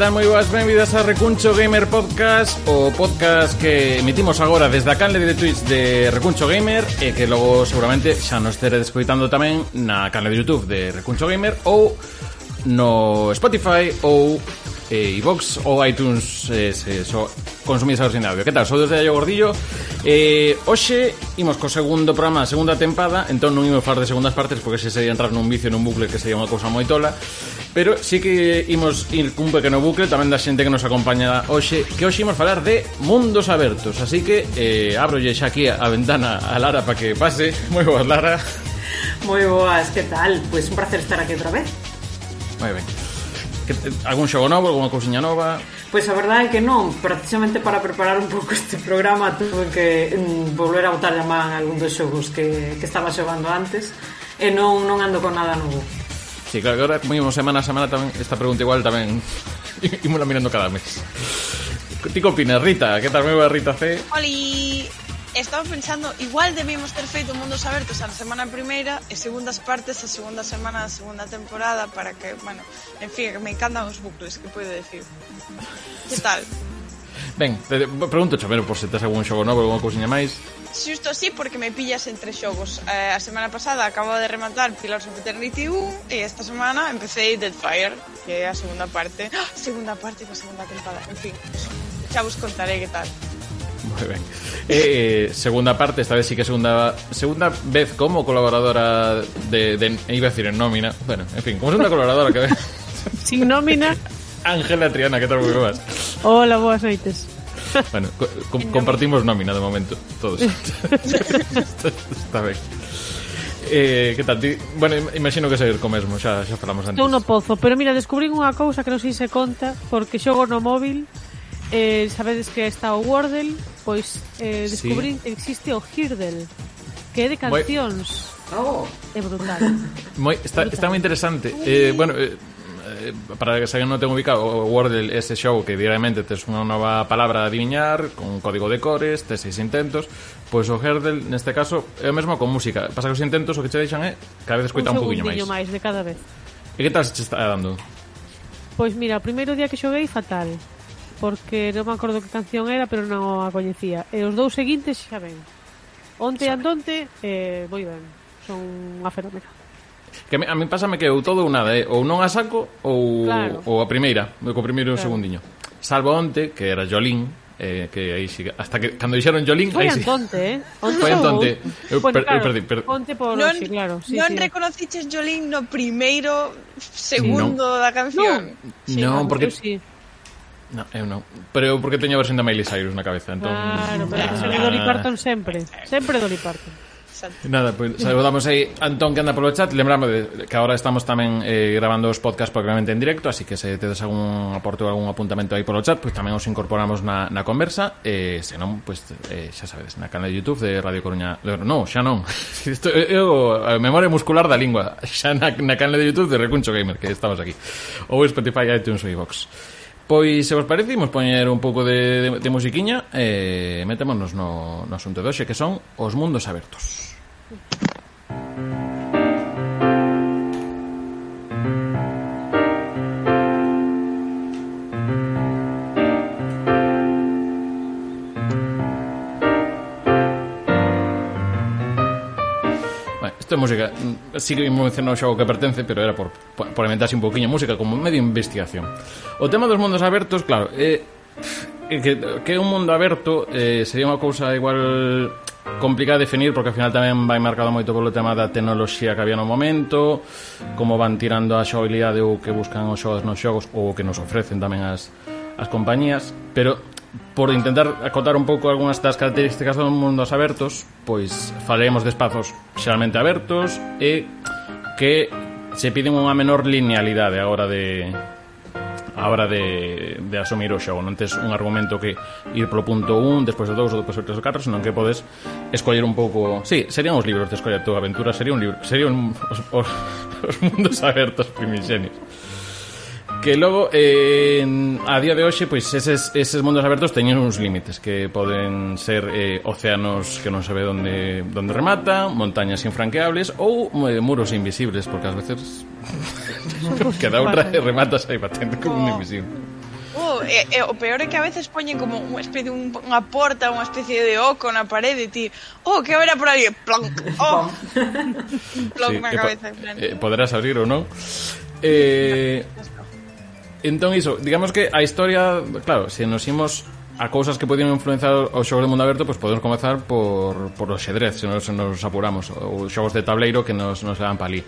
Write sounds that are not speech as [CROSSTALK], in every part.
tal? Moi boas, benvidas a Recuncho Gamer Podcast O podcast que emitimos agora desde a canle de Twitch de Recuncho Gamer E que logo seguramente xa nos teredes escoitando tamén na canle de Youtube de Recuncho Gamer Ou no Spotify ou eh, iVox ou iTunes eh, se so, consumiseos sin audio. Que tal? Sou desde Ayo Gordillo. Eh, hoxe imos co segundo programa, segunda tempada, entón non imos falar de segundas partes porque se sería entrar nun vicio nun bucle que sería unha cousa moi tola, pero sí que imos ir cun pequeno bucle tamén da xente que nos acompaña hoxe, que hoxe imos falar de mundos abertos. Así que eh, abrolle xa aquí a ventana a Lara para que pase. Moi boas, Lara. Moi boas, que tal? Pois pues un placer estar aquí outra vez. Moi ben que, algún xogo novo, alguna cousiña nova? Pois a verdade é que non, precisamente para preparar un pouco este programa tuve que mm, volver a botar a man algún dos xogos que, que estaba xogando antes e non, non ando con nada novo. Sí, claro agora como semana a semana tamén esta pregunta igual tamén [LAUGHS] imos mirando cada mes. Ti que opinas, Rita? Que tal me va Rita C? Oli! Estaba pensando, igual debimos ter feito Mundos Abertos a semana primeira e segundas partes a segunda semana da segunda temporada para que, bueno, en fin, me encantan os bucles, que podo decir. Que tal? Ben, te, pregunto Chamero por se tes algún xogo novo, alguna cousinha máis. Xusto así porque me pillas entre xogos. Eh, a semana pasada acabo de rematar Pillars of Eternity 1 e esta semana empecé Deadfire, que é a segunda parte. ¡Ah! Segunda parte da segunda temporada. En fin, xa vos contaré que tal. Moi ben. Eh, segunda parte, esta vez sí que segunda segunda vez como colaboradora de, de iba a decir en nómina, bueno, en fin, como segunda colaboradora que [LAUGHS] Sin nómina. Ángela Triana, que tal moi vas? Hola, boas noites. Bueno, co com compartimos nómina de momento, todos. [LAUGHS] Está ben. Eh, que tal? Ti? Bueno, imagino que seguir co mesmo, xa, xa falamos antes. Estou no pozo, pero mira, descubrín unha cousa que non sei se conta, porque xogo no móvil Eh, sabedes que está o Wordle, pois eh, descubrí sí. existe o Hirdle, que é de cancións. Oh. É brutal. [LAUGHS] Moi, está, está moi interesante. Eh, bueno, eh, eh, para que se non ten ubicado o Wordle ese xogo que diariamente tes unha nova palabra a adivinar con un código de cores, tes seis intentos pois o Herdel neste caso é o mesmo con música pasa que os intentos o que che deixan é cada vez escoita un, un poquinho máis máis de cada vez e que tal se che está dando? Pois mira, o primeiro día que xoguei fatal porque non me acordo que canción era, pero non a coñecía. E os dous seguintes xa ben. Onte e andonte, eh, moi ben. Son unha fenómena. Que a mí pásame que ou todo ou nada, eh? ou non a saco ou, claro. ou a primeira, co primeiro claro. segundiño. Salvo onte, que era Jolín, eh, que aí sí, hasta que cando dixeron Jolín, aí sí. antonte, eh? [LAUGHS] Onte Foi antonte. Eu, bueno, per, claro, eu perdí. Onte por non, sí, claro. Sí, non sí. reconociches Jolín no primeiro segundo no. da canción. Non, sí, non porque sí. No, eu non. Pero eu porque teño a versión da Miley Cyrus na cabeza, entón... Claro, pero ah. Dolly Parton sempre. Sempre Dolly Parton. Nada, pois pues, saludamos aí Antón que anda polo chat Lembramos de, que agora estamos tamén eh, grabando os podcast probablemente en directo Así que se tedes algún aporte ou algún apuntamento aí polo chat Pois pues tamén os incorporamos na, na conversa E eh, senón, pois, pues, eh, xa sabedes, na canal de Youtube de Radio Coruña de, xa non [LAUGHS] Isto, eh, eu, a memoria muscular da lingua [LAUGHS] Xa na, na canal de Youtube de Recuncho Gamer Que estamos aquí Ou Spotify, iTunes ou iVox Pois, se vos parece, imos poñer un pouco de, de, de musiquiña e eh, metémonos no, no asunto de hoxe, que son os mundos abertos. Música Esta música sí que mencionou xa o que pertence, pero era por, por inventarse un poquinho música como medio investigación. O tema dos mundos abertos, claro, eh, que, que un mundo aberto eh, sería unha cousa igual complicada de definir porque ao final tamén vai marcado moito polo tema da tecnoloxía que había no momento como van tirando a xogabilidade ou que buscan os xogos nos xogos ou que nos ofrecen tamén as, as compañías pero por intentar acotar un pouco algunhas das características dos mundos abertos, pois falaremos de espazos xeralmente abertos e que se piden unha menor linealidade a hora de a hora de, de asumir o xogo. Non tes un argumento que ir polo punto 1 despois o 2 ou despois o 3 ou 4 senón que podes escoller un pouco si, sí, serían os libros de escoller a tua aventura sería un libro serían os, os, os mundos abertos primixenios Que logo, eh, a día de hoxe, pois eses, eses mundos abertos teñen uns límites que poden ser eh, océanos que non sabe onde, onde remata, montañas infranqueables ou eh, muros invisibles, porque ás veces [LAUGHS] queda outra e rematas aí patente como un invisible. Uh, e, e, o peor é que a veces poñen como unha especie un, unha porta, unha especie de oco na parede, e ti, oh, que haberá por aí, plonk, oh, plonk sí, na cabeza. Eh, poderás abrir ou non? Eh, Entón iso, digamos que a historia, claro, se nos imos a cousas que podían influenciar o xogo de mundo aberto, pois podemos comezar por, por o xedrez, se nos, se nos apuramos, ou xogos de tableiro que nos, nos dan palí.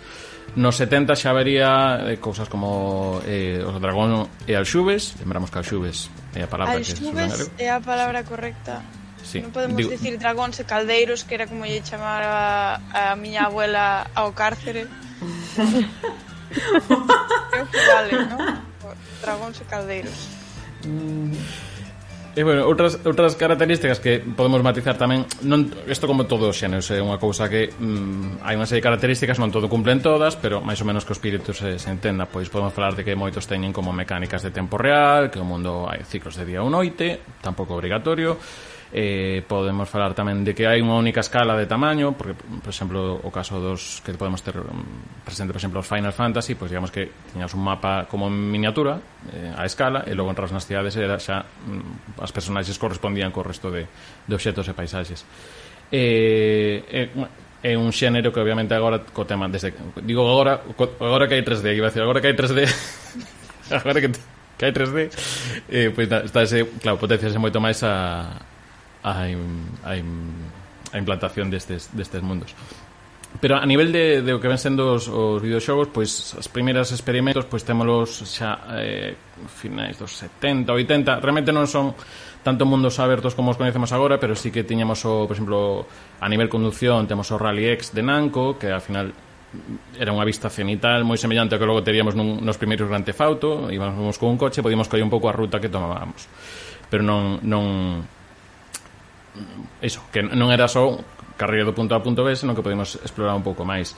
Nos 70 xa vería eh, cousas como eh, o dragón e alxubes, lembramos que alxubes é a palabra alxubes que é a palabra correcta. Sí. Non podemos Digo... dicir dragóns e caldeiros, que era como lle chamaba a, a miña abuela ao cárcere. Creo que vale, non? dragóns e caldeiros. Mm. E, bueno, outras, outras características que podemos matizar tamén non, Isto como todo os xéneros É unha cousa que mm, hai unha serie de características Non todo cumplen todas Pero máis ou menos que o espírito se, se entenda Pois podemos falar de que moitos teñen como mecánicas de tempo real Que o mundo hai ciclos de día ou noite Tampouco obrigatorio eh, podemos falar tamén de que hai unha única escala de tamaño porque, por exemplo, o caso dos que podemos ter mm, presente, por exemplo, os Final Fantasy pois pues, digamos que tiñas un mapa como en miniatura eh, a escala e logo entras nas cidades era xa mm, as personaxes correspondían co resto de, de obxetos e paisaxes. Eh, eh, é un xénero que obviamente agora co tema desde digo agora co, agora que hai 3D, iba a decir agora que hai 3D [LAUGHS] agora que que hai 3D eh, pois pues, está, está ese, claro, potenciase moito máis a, a, a, a implantación destes, destes mundos. Pero a nivel de, de o que ven sendo os, os videoxogos, pois as primeiras experimentos pois témolos xa eh, finais dos 70, 80, realmente non son tanto mundos abertos como os coñecemos agora, pero sí que tiñamos o, por exemplo, a nivel conducción, temos o Rally X de Namco, que al final era unha vista cenital moi semellante ao que logo teríamos nun, nos primeiros Grand Theft Auto, íbamos con un coche, podíamos coller un pouco a ruta que tomábamos. Pero non non iso, que non era só carreira do punto a punto B, senón que podemos explorar un pouco máis.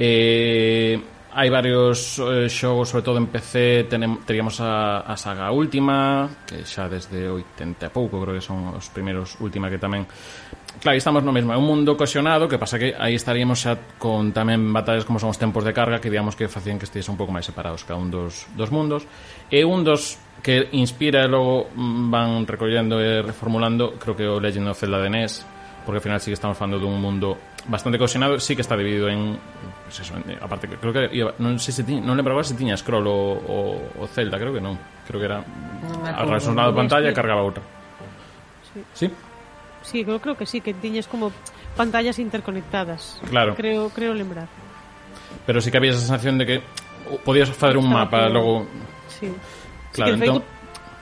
Eh, hai varios eh, xogos, sobre todo en PC, tenem, teríamos a, a saga última, que xa desde 80 e pouco, creo que son os primeiros última que tamén... Claro, estamos no mesmo, é un mundo cohesionado, que pasa que aí estaríamos xa con tamén batallas como son os tempos de carga, que digamos que facían que estéis un pouco máis separados cada un dos, dos mundos. E un dos que inspira e logo van recollendo e reformulando, creo que o Legend of Zelda de NES, porque ao final sí que estamos falando dun mundo bastante cohesionado, sí que está dividido en, pues eso, en aparte creo que iba, non sei se ti, non lembro agora se tiña scroll o, o, o Zelda, creo que non. Creo que era no relacionado pantalla e cargaba outra. Sí. Sí. Sí, eu creo que sí, que tiñes como pantallas interconectadas. Claro. Creo, creo lembrar. Pero sí que había esa sensación de que podías facer un Estaba mapa, que... logo... Sí. Claro, sí que, entón...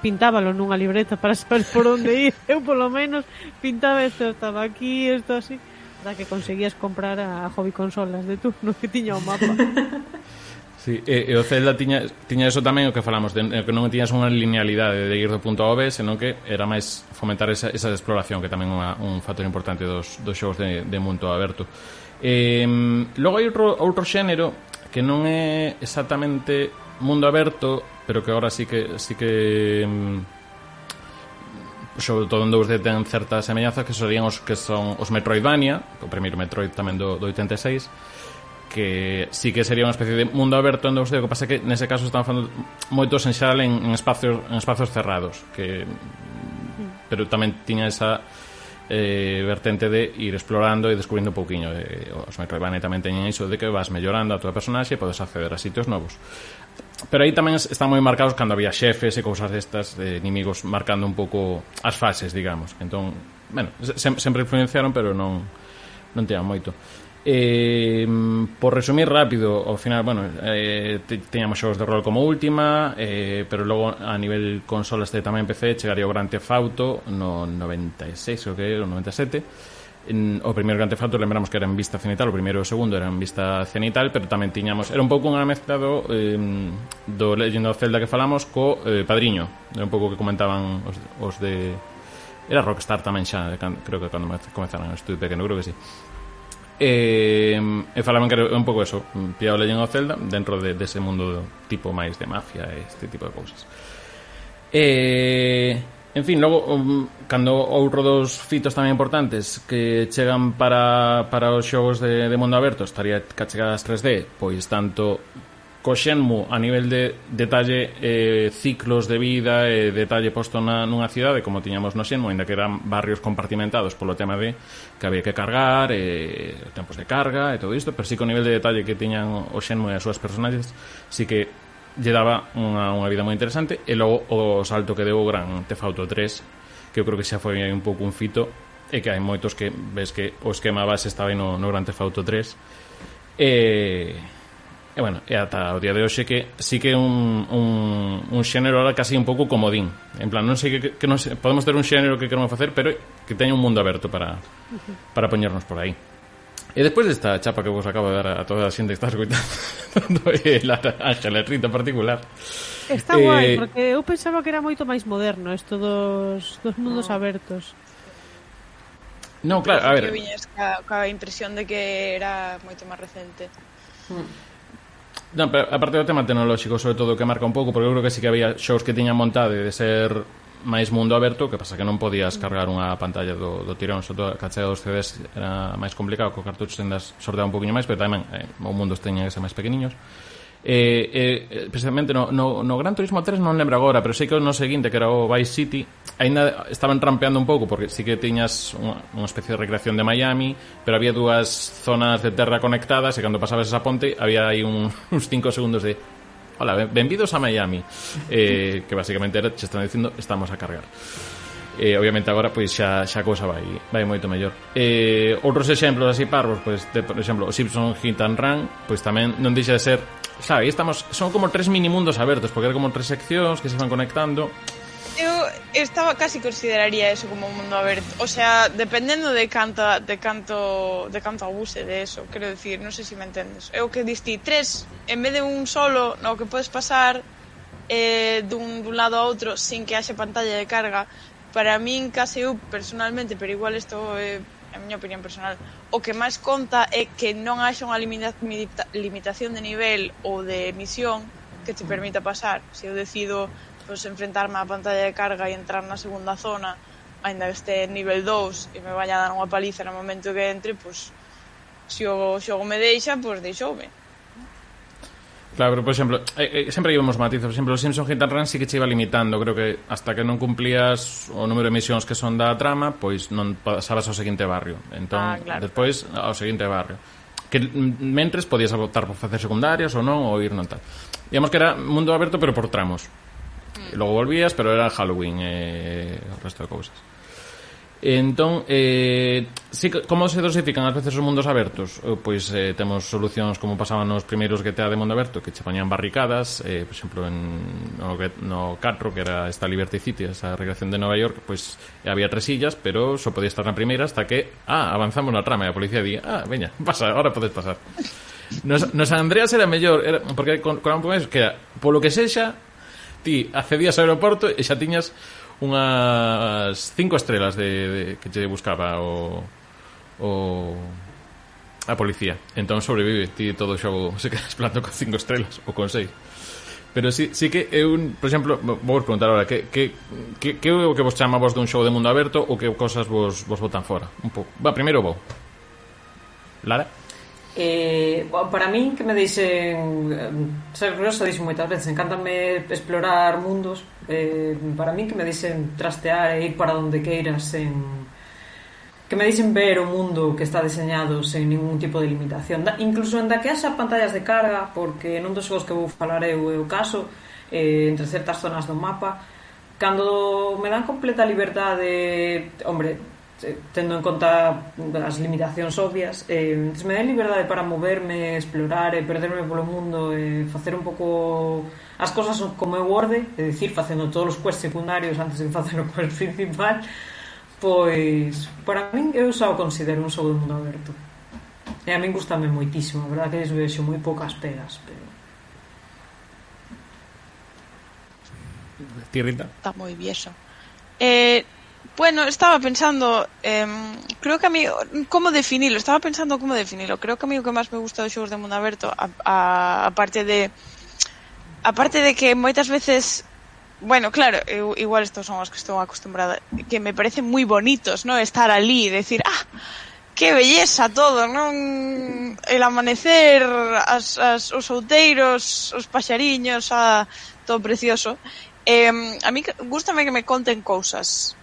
pintábalo nunha libreta para saber por onde ir. [LAUGHS] Eu, polo menos, pintaba isto estaba aquí, isto así, para que conseguías comprar a hobby consolas de turno [LAUGHS] que tiña o mapa. [LAUGHS] Sí, e, e o Zelda tiña, tiña eso tamén o que falamos, de, que non tiñas unha linealidade de ir do punto A ao B, senón que era máis fomentar esa, esa exploración, que tamén unha, un factor importante dos, dos xogos de, de mundo aberto. Eh, logo hai outro, outro xénero que non é exactamente mundo aberto, pero que agora sí que sí que mm, sobre todo en 2D ten certas semellanzas que serían os que son os Metroidvania, o primeiro Metroid tamén do, do 86, que sí que sería unha especie de mundo aberto en 2D, o que pasa que nese caso están falando moitos en xeral en, en espacios en espacios cerrados, que hmm. pero tamén tiña esa eh, vertente de ir explorando e descubrindo un pouquiño. Eh, os Metroidvania tamén teñen iso de que vas mellorando a tua personaxe e podes acceder a sitios novos. Pero aí tamén están moi marcados cando había xefes e cousas destas de inimigos marcando un pouco as fases, digamos. Entón, bueno, se, sempre influenciaron, pero non non tean moito. Eh, por resumir rápido, ao final, bueno, eh, teñamos xogos de rol como última, eh, pero logo a nivel consolas de tamén PC chegaría o Grand Theft Auto no 96, creo que era, o 97 en, o primeiro Grand Theft Auto lembramos que era en vista cenital, o primeiro e o segundo era en vista cenital, pero tamén tiñamos era un pouco unha mezcla do eh, do Legend of Zelda que falamos co eh, Padriño, era un pouco que comentaban os, os de era Rockstar tamén xa, creo que cando comezaron estudio pequeno, creo que sí. E, e falaban que era un pouco eso, pillado Legend of Zelda dentro de, dese de mundo tipo máis de mafia, este tipo de cousas. Eh, En fin, logo, um, cando outro dos fitos tamén importantes que chegan para, para os xogos de, de mundo aberto estaría cachegadas 3D, pois tanto co Shenmue a nivel de detalle eh, ciclos de vida e eh, detalle posto na, nunha cidade como tiñamos no Shenmue, ainda que eran barrios compartimentados polo tema de que había que cargar e eh, tempos de carga e todo isto, pero si sí, co nivel de detalle que tiñan o Shenmue e as súas personaxes, si sí que lle daba unha, unha vida moi interesante e logo o salto que deu o Gran Theft Auto 3 que eu creo que xa foi un pouco un fito e que hai moitos que ves que o esquema base estaba aí no, no Gran Theft Auto 3 e, e bueno, e ata o día de hoxe que sí que un, un, un xénero ahora casi un pouco comodín. En plan, non sei que, que non sei, podemos ter un xénero que queremos facer pero que teña un mundo aberto para, para poñernos por aí. E despois desta chapa que vos acabo de dar a toda a xente que está escutando e [LAUGHS] a Ángela Rita en particular Está eh, guai, porque eu pensaba que era moito máis moderno isto dos, dos mundos no. abertos Non, claro, a ver. Que viñes ca, ca impresión de que era moito máis recente. Hmm. Non, pero aparte do tema tecnolóxico, sobre todo, que marca un pouco, porque eu creo que sí que había shows que tiñan montade de ser máis mundo aberto, que pasa que non podías cargar unha pantalla do, do tirón, só a chega dos CDs era máis complicado, co cartucho tendas sorteado un poquinho máis, pero tamén eh, o mundo teñen que ser máis pequeniños. Eh, eh, precisamente no, no, no Gran Turismo 3 non lembro agora, pero sei que no seguinte, que era o Vice City, aínda estaban rampeando un pouco, porque sí que tiñas unha, unha especie de recreación de Miami, pero había dúas zonas de terra conectadas, e cando pasabas esa ponte, había aí un, [LAUGHS] uns 5 segundos de Hola, benvidos a Miami. Eh, que basicamente era, xa están dicindo, estamos a cargar. Eh, obviamente agora pois xa xa cousa vai vai moito mellor. Eh, outros exemplos así parvos, pois de, por exemplo, o Simpson Hit and Run, pois tamén non deixa de ser, sabe, estamos son como tres mini mundos abertos, porque era como tres seccións que se van conectando eu estaba casi consideraría eso como un mundo aberto. O sea, dependendo de canta, de canto, de canto abuse de eso, quero decir, non sei se si me entendes. Eu que disti tres, en vez de un solo, no que podes pasar eh, dun, dun lado a outro sin que haxe pantalla de carga, para min case eu personalmente, pero igual isto é eh, a miña opinión personal, o que máis conta é que non haxa unha limita, limitación de nivel ou de misión que te permita pasar. Se eu decido pois, enfrentarme á pantalla de carga e entrar na segunda zona, aínda que este nivel 2 e me vaya a dar unha paliza no momento que entre, pois, se o xogo me deixa, pois deixoume. Claro, pero, por exemplo, eh, eh, sempre hai matizos. Por exemplo, o Simpson Hit and Run sí que che iba limitando. Creo que hasta que non cumplías o número de misións que son da trama, pois non pasabas ao seguinte barrio. Entón, ah, claro, despois, claro. ao seguinte barrio. Que mm, mentres podías optar por facer secundarias ou non, ou ir non tal. Digamos que era mundo aberto, pero por tramos e logo volvías, pero era Halloween e eh, o resto de cousas. Entón, eh, si, como se dosifican ás veces os mundos abertos? Eh, pois eh, temos solucións como pasaban nos primeiros GTA de mundo aberto, que che poñían barricadas, eh, por exemplo, en, no, no 4, que era esta Liberty City, esa recreación de Nova York, pois había tres sillas, pero só podía estar na primeira hasta que, ah, avanzamos na trama, e a policía di, ah, veña, pasa, ahora podes pasar. Nos, nos Andreas era mellor, era, porque con, con que era, polo que sexa, ti accedías ao aeroporto e xa tiñas unhas cinco estrelas de, de que te buscaba o, o a policía. Entón sobrevive ti todo o xogo [LAUGHS] se quedas planto con cinco estrelas ou con seis. Pero sí, sí que é un, por exemplo, vou vos preguntar agora que, que, que, que é o que vos chama vos dun xogo de mundo aberto ou que cosas vos, vos botan fora? Un pouco. Va, primeiro vou. Lara? Eh, para min que me dixen eh, ser curioso dixen moitas veces encántame explorar mundos. Eh, para min que me deixen trastear e ir para onde queiras en que me deixen ver o mundo que está deseñado sen ningún tipo de limitación. Da, incluso en da que haxa pantallas de carga porque non dos xogos que vou falar eu é o caso eh, entre certas zonas do mapa cando me dan completa liberdade hombre, Eh, tendo en conta as limitacións obvias eh, entón, me dá liberdade para moverme explorar e perderme polo mundo e facer un pouco as cosas como eu orde é dicir, facendo todos os quests secundarios antes de facer o quest principal pois para min eu xa o considero un xogo de mundo aberto e a min gustame moitísimo a verdade que les vexo moi poucas pegas pero Tirrita. Está moi vieso. Eh, Bueno, estaba pensando, eh, creo que a mí, como definilo, estaba pensando como definilo. Creo que a mí o que máis me gusta dos xogos de mundo aberto, a, a, a parte de a parte de que moitas veces Bueno, claro, eu, igual estos son os que estou acostumbrada Que me parecen moi bonitos, ¿no? Estar ali e decir Ah, que belleza todo, non? El amanecer, as, as, os outeiros, os paxariños, a, todo precioso. Eh, a mí gustame que me conten cousas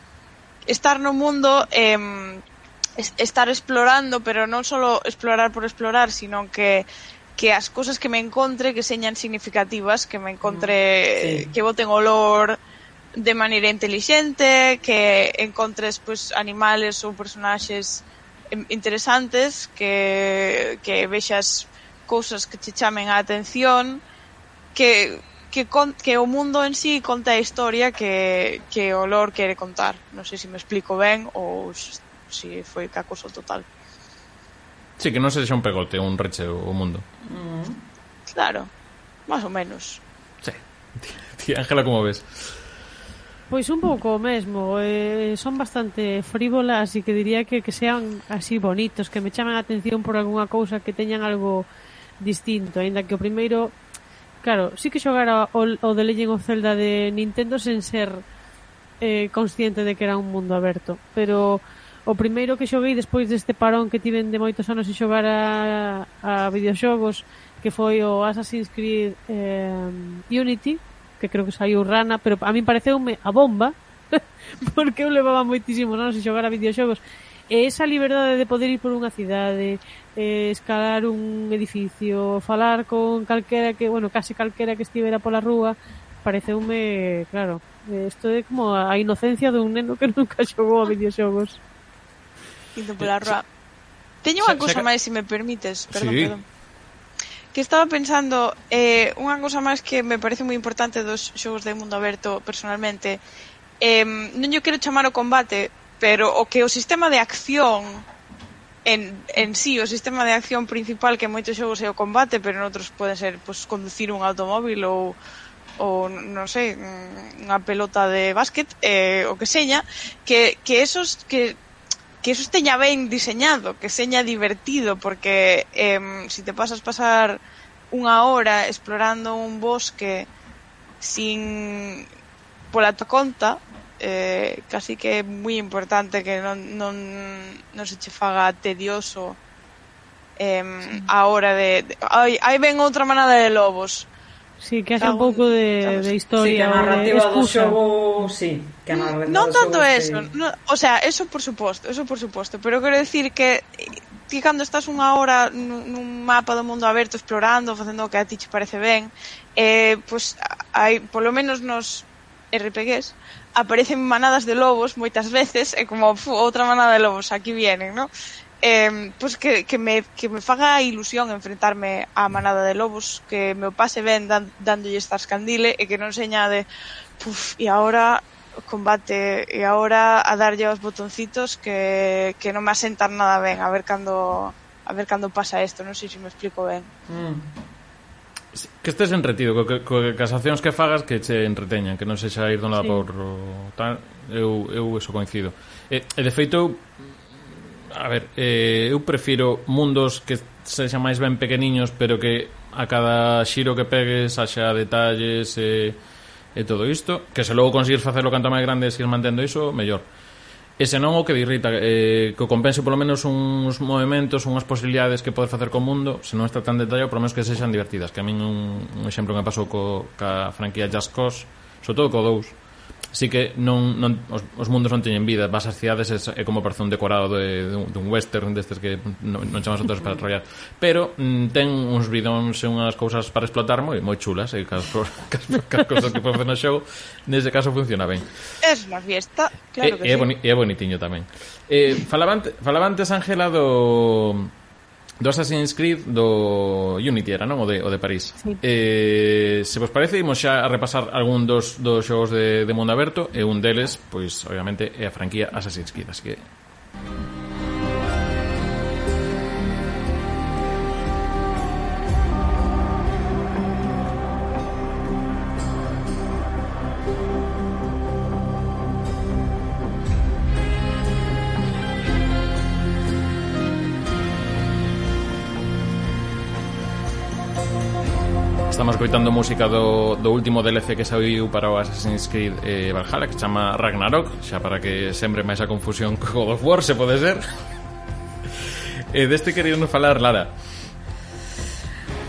estar no mundo eh, estar explorando, pero non só explorar por explorar, sino que que as cousas que me encontre que señan significativas, que me encontre mm, sí. que boten olor de maneira inteligente, que encontres pues animales ou personaxes interesantes, que que vexas cousas que te chamen a atención, que que, con, que o mundo en sí conta a historia que, que o Lord quere contar. Non sei se me explico ben ou se foi cacoso total. Sí, que non se deixa un pegote, un reche o mundo. Mm. Claro, máis ou menos. Sí. [LAUGHS] Ti, Ángela, como ves? Pois un pouco o mesmo, eh, son bastante frívolas e que diría que, que sean así bonitos, que me chaman a atención por algunha cousa que teñan algo distinto, aínda que o primeiro Claro, sí que xogara o, o The Legend of Zelda de Nintendo sen ser eh, consciente de que era un mundo aberto, pero o primeiro que xoguei despois deste parón que tiven de moitos anos e xogar a, a videoxogos que foi o Assassin's Creed eh, Unity que creo que saiu rana pero a min pareceume a bomba [LAUGHS] porque eu levaba moitísimos anos e xogar a videoxogos. E esa liberdade de poder ir por unha cidade, eh, escalar un edificio, falar con calquera que, bueno, case calquera que estivera pola rúa, pareceume, claro, eh, isto é como a inocencia dun neno que [LAUGHS] nunca xogou a videoxogos. Indo pola rúa. Teño unha cousa máis, se me permites, perdón, sí. perdón. Que estaba pensando, eh, unha cousa máis que me parece moi importante dos xogos de mundo aberto, personalmente, eh, non yo quero chamar o combate, pero o que o sistema de acción en, en sí, o sistema de acción principal que moitos xogos é o combate, pero en outros pode ser pues, conducir un automóvil ou ou non sei, unha pelota de básquet, eh, o que seña, que, que esos que que eso esteña ben diseñado, que seña divertido, porque eh, si te pasas pasar unha hora explorando un bosque sin pola tua conta, eh, casi que é moi importante que non, non, non se che faga tedioso eh, sí. a hora de, de ai, aí ven outra manada de lobos Sí, que hace un pouco de, de historia sí, que a narrativa de do xogo sí, que a narrativa non tanto xogo, eso sí. no, o sea, eso por suposto eso por suposto, pero quero decir que ti cando estás unha hora nun mapa do mundo aberto explorando, facendo o que a ti che parece ben, eh, pois pues, hai, polo menos nos RPGs, aparecen manadas de lobos moitas veces e como fu, outra manada de lobos, aquí vienen, ¿no? Eh, pois pues que, que, me, que me faga ilusión enfrentarme á manada de lobos que me o pase ben dan, dándolle estas candile e que non seña de puf, e agora combate e agora a darlle os botoncitos que, que non me asentan nada ben a ver cando a ver cando pasa isto, non sei se me explico ben. Mm. Que estés entretido, que, co, que as accións que fagas que che entreteñan, que non sexa ir dun lado sí. por tal, eu, eu eso coincido. E, e de feito, eu, a ver, eh, eu prefiro mundos que sexan máis ben pequeniños, pero que a cada xiro que pegues haxa detalles e, e todo isto, que se logo conseguir facelo canto máis grande e seguir mantendo iso, mellor. E senón o que irrita eh, que o compense polo menos uns movimentos, unhas posibilidades que podes facer co mundo, se non está tan detallado, polo menos que sexan divertidas. Que a min un, un exemplo que me pasou co, ca franquía Just Cause, sobre todo co 2, sí que non, non os, os mundos non teñen vida, vas ás cidades é, é como parece un decorado de, dun, dun western destes que non, non chamas outros para desarrollar. Pero mm, ten uns bidóns e unhas cousas para explotar moi moi chulas, e cas, [LAUGHS] cas, cas cousas que poden no xogo, nese caso funciona ben. É unha fiesta, claro e, que é, sí. Boni, é bonitiño tamén. Eh, falaba antes, falaba antes Ángela do do Assassin's Creed do Unity era, non? O de, o de París. Sí. Eh, se vos parece, imos xa a repasar algún dos, dos xogos de, de mundo aberto e un deles, pois, obviamente, é a franquía Assassin's Creed. Así que escoitando música do, do último DLC que saiu para o Assassin's Creed eh, Valhalla que chama Ragnarok xa para que sempre máis a confusión co God of War se pode ser. [LAUGHS] E eh, deste querido falar Lara.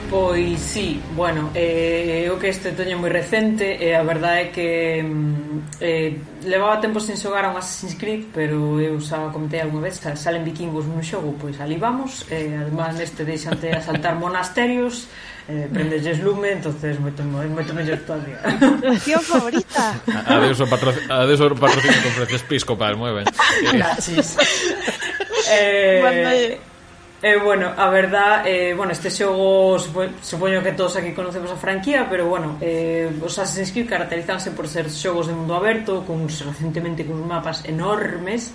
Pois sí, bueno, eh, o que este teño moi recente e eh, a verdade é que mm, eh, levaba tempo sin xogar a un Assassin's Creed pero eu xa comentei algunha vez salen vikingos nun xogo, pois ali vamos eh, además neste deixante asaltar monasterios eh, prendelles lume, entonces moito, moito mellor todavía. [LAUGHS] Opción favorita. Adeus o patro, adeus o patrocinio con Frances Pisco para el mueven. Sí. eh, Eh, bueno, a verdad, eh, bueno, este xogo supoño que todos aquí conocemos a franquía, pero bueno, eh, os Assassin's Creed caracterizanse por ser xogos de mundo aberto, cuns recentemente cuns mapas enormes,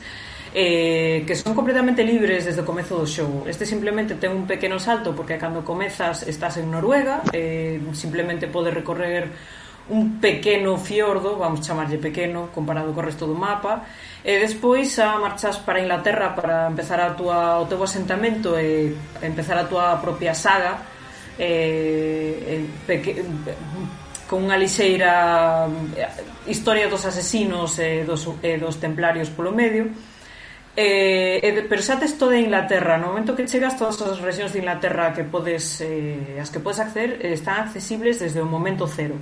eh, que son completamente libres desde o comezo do xogo. Este simplemente ten un pequeno salto porque cando comezas estás en Noruega, eh, simplemente podes recorrer un pequeno fiordo, vamos chamarlle pequeno, comparado co resto do mapa, e despois a marchas para Inglaterra para empezar a tua, o teu asentamento e empezar a tua propia saga eh, peque, con unha lixeira eh, historia dos asesinos e dos, e dos templarios polo medio, Eh, eh, pero xa tes toda Inglaterra no momento que chegas todas as regións de Inglaterra que podes, eh, as que podes acceder eh, están accesibles desde o momento cero.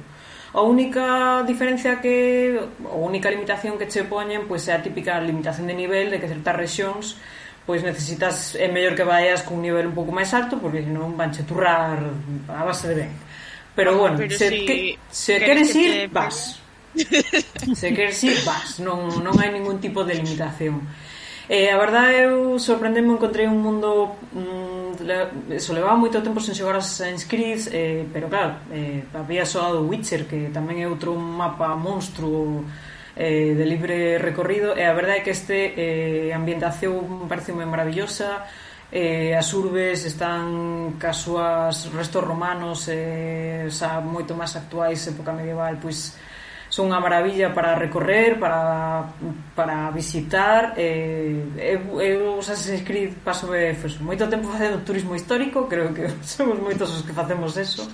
A única diferencia que a única limitación que che poñen pois pues, é a típica limitación de nivel de que certas regións pois pues, necesitas é mellor que vayas con un nivel un pouco máis alto porque senón vanche turrar a base de ben. Pero ah, bueno, pero se, si que, se queres que ir, te... vas. Se queres ir, vas. Non, non hai ningún tipo de limitación. Eh, a verdade, eu sorprendeme, encontrei un mundo mm, le, so levaba moito tempo sen xogar Assassin's Creed eh, pero claro, eh, había soado Witcher que tamén é outro mapa monstruo eh, de libre recorrido e a verdade é que este eh, ambientación parece moi maravillosa eh, as urbes están casuas restos romanos eh, xa moito máis actuais época medieval pois son unha maravilla para recorrer, para, para visitar. Eh, eu, eu os Assassin's Creed paso pues, moito tempo facendo turismo histórico, creo que [LAUGHS] somos moitos os que facemos eso.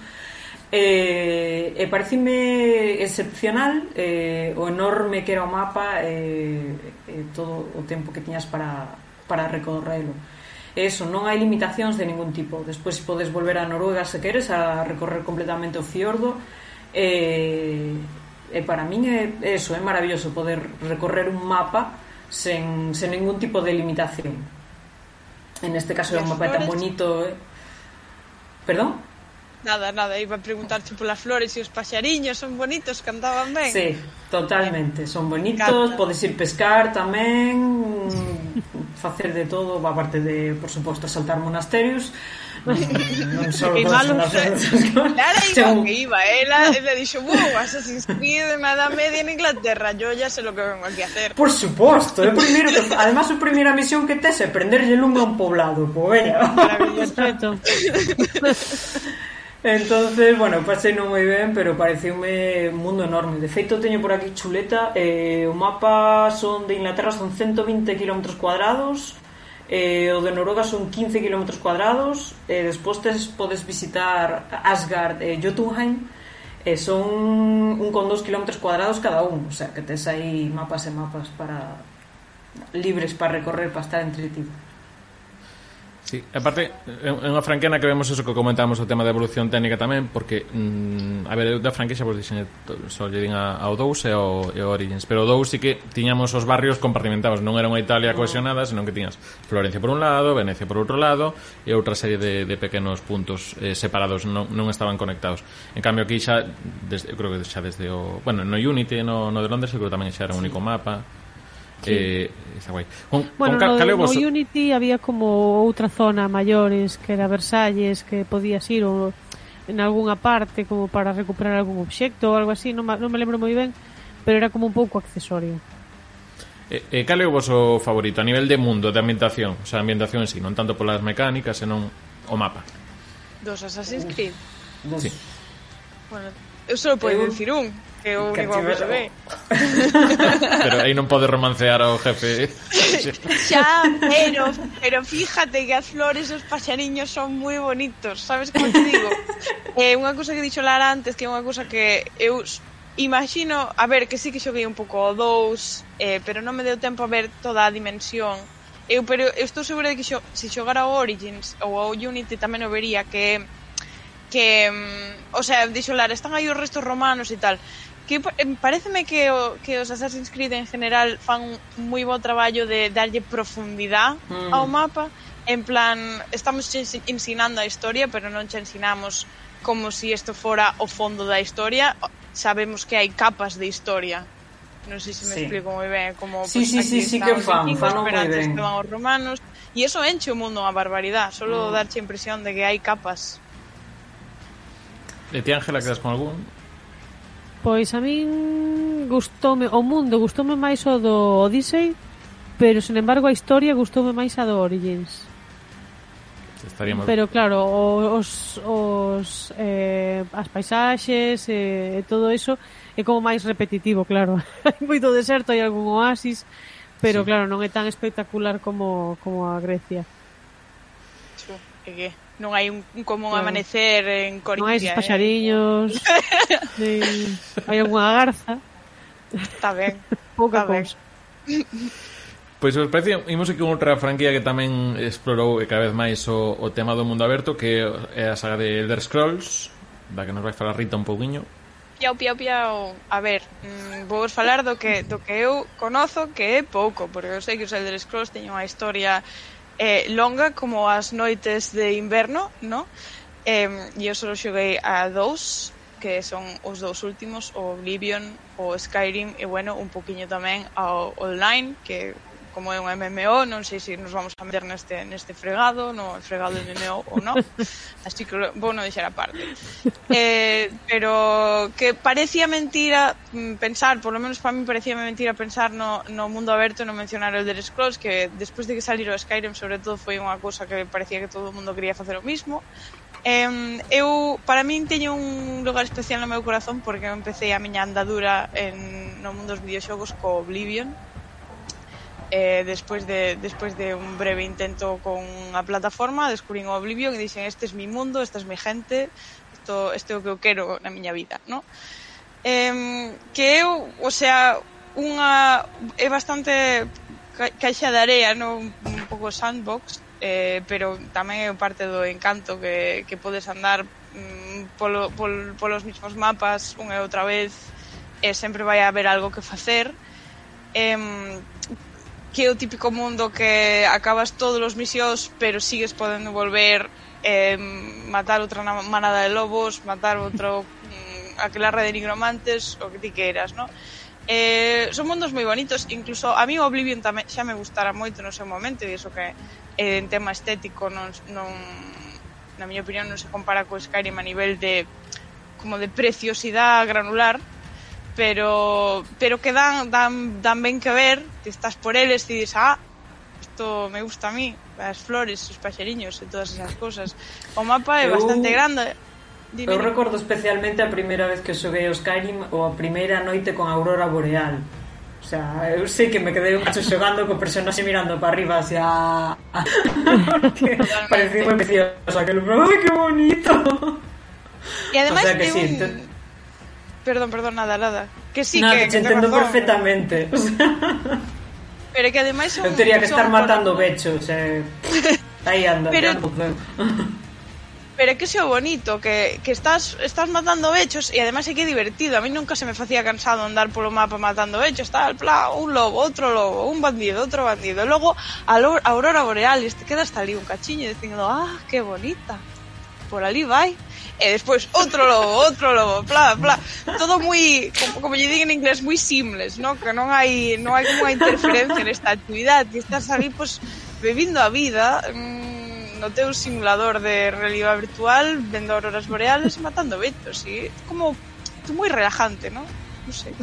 Eh, e eh, parecime excepcional eh, o enorme que era o mapa e eh, eh, todo o tempo que tiñas para, para recorrerlo eso, non hai limitacións de ningún tipo despois podes volver a Noruega se queres a recorrer completamente o fiordo eh, E para min é eso, é maravilloso poder recorrer un mapa sen, sen ningún tipo de limitación. En este caso é un mapa flores? tan bonito... Eh? Perdón? Nada, nada, iba a preguntarte polas flores e os paxariños, son bonitos, cantaban ben. Sí, totalmente, son bonitos, Canta. podes ir pescar tamén, facer [LAUGHS] de todo, aparte de, por suposto, saltar monasterios, non malo Lara iba que iba Ela le dixo Buh, Assassin's Creed na Edad Media en Inglaterra Yo ya sé lo que vengo aquí a hacer Por suposto é primeiro que, Además, a primeira misión que tes É prenderlle lume a un poblado Poella Maravilloso. [LAUGHS] Entonces, bueno, pasei non moi ben, pero pareceume eh, un mundo enorme. De feito, teño por aquí chuleta, eh, o mapa son de Inglaterra son 120 km cuadrados, Eh, o de Noruega son 15 km cuadrados. Eh, despois tes, podes visitar Asgard e eh, Jotunheim. Eh, son un con 2 km cuadrados cada un o sea que tes aí mapas e mapas para libres para recorrer, para estar entretido Sí, aparte, é unha franquena que vemos eso que comentamos o tema da evolución técnica tamén, porque, mm, a ver, eu da franquexa vos pois, dixen, só lle din a, ao 2 e ao, e ao Origins, pero o 2 sí que tiñamos os barrios compartimentados, non era unha Italia ah. cohesionada, senón que tiñas Florencia por un lado, Venecia por outro lado, e outra serie de, de pequenos puntos eh, separados, non, non estaban conectados. En cambio, aquí xa, desde, eu creo que xa desde o... Bueno, no Unity, no, no de Londres, eu creo que tamén xa era un único mapa, Sí. Eh, está guai. Con, bueno, con cal, no, vos... no Unity había como outra zona maiores que era Versalles que podías ir ou en algunha parte como para recuperar algún obxecto ou algo así, non, non me lembro moi ben, pero era como un pouco accesorio. Eh, eh, e, e cal é o vosso favorito a nivel de mundo, de ambientación? O sea, ambientación en sí, non tanto polas mecánicas, senón o mapa. Dos Assassin's Creed? Dos. Sí. Bueno, eu só podo dicir un que é o único que se ve. Pero aí non pode romancear ao jefe. ¿eh? [LAUGHS] Xa, pero, pero fíjate que as flores e os paxariños son moi bonitos, sabes como te digo? É [LAUGHS] eh, unha cousa que dixo Lara antes, que é unha cousa que eu imagino, a ver, que sí que xoguei un pouco o 2, eh, pero non me deu tempo a ver toda a dimensión. Eu, pero eu estou segura de que xo, se xogara o Origins ou o Unity tamén o vería que que, mm, o sea, dixo Lara, están aí os restos romanos e tal que pareceme que, o, que os Assassin's Creed en general fan un moi bo traballo de darlle profundidade mm. ao mapa en plan, estamos ensinando a historia pero non che ensinamos como se si isto fora o fondo da historia sabemos que hai capas de historia non sei se me sí. explico moi ben como sí, pues, sí, sí, sí, que fan, fan moi ben estaban os romanos e eso enche o mundo unha barbaridade solo mm. darche impresión de que hai capas E ti, Ángela, quedas con algún? Pois a min gustoume o mundo, gustoume máis o do Odyssey, pero sen embargo a historia gustoume máis a do Origins. Estaríamos... Pero claro, os, os eh, as paisaxes e eh, todo eso é como máis repetitivo, claro. [LAUGHS] hai moito deserto, hai algún oasis, pero sí. claro, non é tan espectacular como como a Grecia. Sí, é que non hai un, un común claro. amanecer en Corintia. Non hai esos paxariños, eh? de... [LAUGHS] hai algunha garza. Está ben. Pouca cousa. Pois pues, os parece, imos aquí outra franquía que tamén explorou cada vez máis o, o tema do mundo aberto que é a saga de Elder Scrolls da que nos vai falar Rita un pouquiño Piau, piau, piau A ver, mm, vou vos falar do que, do que eu conozo que é pouco porque eu sei que os Elder Scrolls teñen unha historia eh, longa como as noites de inverno, no? Eh, e eu só xoguei a dous, que son os dous últimos, o Oblivion, o Skyrim e, bueno, un poquinho tamén ao online, que como é un MMO, non sei se nos vamos a meter neste, neste fregado, no fregado de MMO ou non, [LAUGHS] así que vou non deixar aparte. Eh, pero que parecía mentira mm, pensar, por lo menos para mí parecía mentira pensar no, no mundo aberto, no mencionar o Elder Scrolls, que despois de que salir o Skyrim, sobre todo, foi unha cousa que parecía que todo o mundo quería facer o mismo, Eh, eu para min teño un lugar especial no meu corazón porque eu empecé a miña andadura en no mundo dos videoxogos co Oblivion, eh, despois de despois de un breve intento con a plataforma descubrín o Oblivion e dixen este é mi mundo, esta é mi gente isto, este é o que eu quero na miña vida no? eh, que eu, o sea unha, é bastante ca caixa de area no? un pouco sandbox eh, pero tamén é parte do encanto que, que podes andar mm, polo, pol, polos mismos mapas unha e outra vez e sempre vai haber algo que facer eh, que é o típico mundo que acabas todos os misións pero sigues podendo volver eh, matar outra manada de lobos matar outro [LAUGHS] mm, aquelarre de nigromantes o que ti queiras no? Eh, son mundos moi bonitos, incluso a mí o Oblivion tamén xa me gustara moito no seu momento e iso que eh, en tema estético non, non, na miña opinión non se compara co Skyrim a nivel de como de preciosidade granular, pero pero que dan dan dan ben que ver, que estás por eles e dices, "Ah, isto me gusta a mí, as flores, os paxeriños e todas esas cousas." O mapa é eu, bastante grande. Dime. Eu recordo especialmente a primeira vez que xoguei o Skyrim ou a primeira noite con a aurora boreal. O sea, eu sei que me quedei mucho xogando co personaxe mirando para arriba hacia... [LAUGHS] Parecía moi precioso aquel... ¡Ay, que bonito! E ademais o sea que sí, un... Perdón, perdón, nada, nada. Que sí, no, que, que, que entendo razón. perfectamente. [LAUGHS] O sea... [LAUGHS] Pero que ademais son... Eu teria que estar matando bonito. bechos, eh. Aí anda, Pero... anda [LAUGHS] Pero é que xe o bonito, que, que estás, estás matando bechos e ademais é que é divertido. A mí nunca se me facía cansado andar polo mapa matando bechos, tal, pla, un lobo, outro lobo, un bandido, outro bandido. E logo a aurora boreal, e te quedas ali un cachiño dicindo, ah, que bonita, por ali vai. ¿eh? e despois outro lobo, outro lobo, bla, bla. Todo moi, como, como lle digo en inglés, moi simples, no? que non hai, non hai como unha interferencia nesta actividade, que estás ali, pois, bebindo a vida, mmm, no teu simulador de realidade virtual, vendo auroras boreales e matando ventos, e como moi relajante, non? Non sei.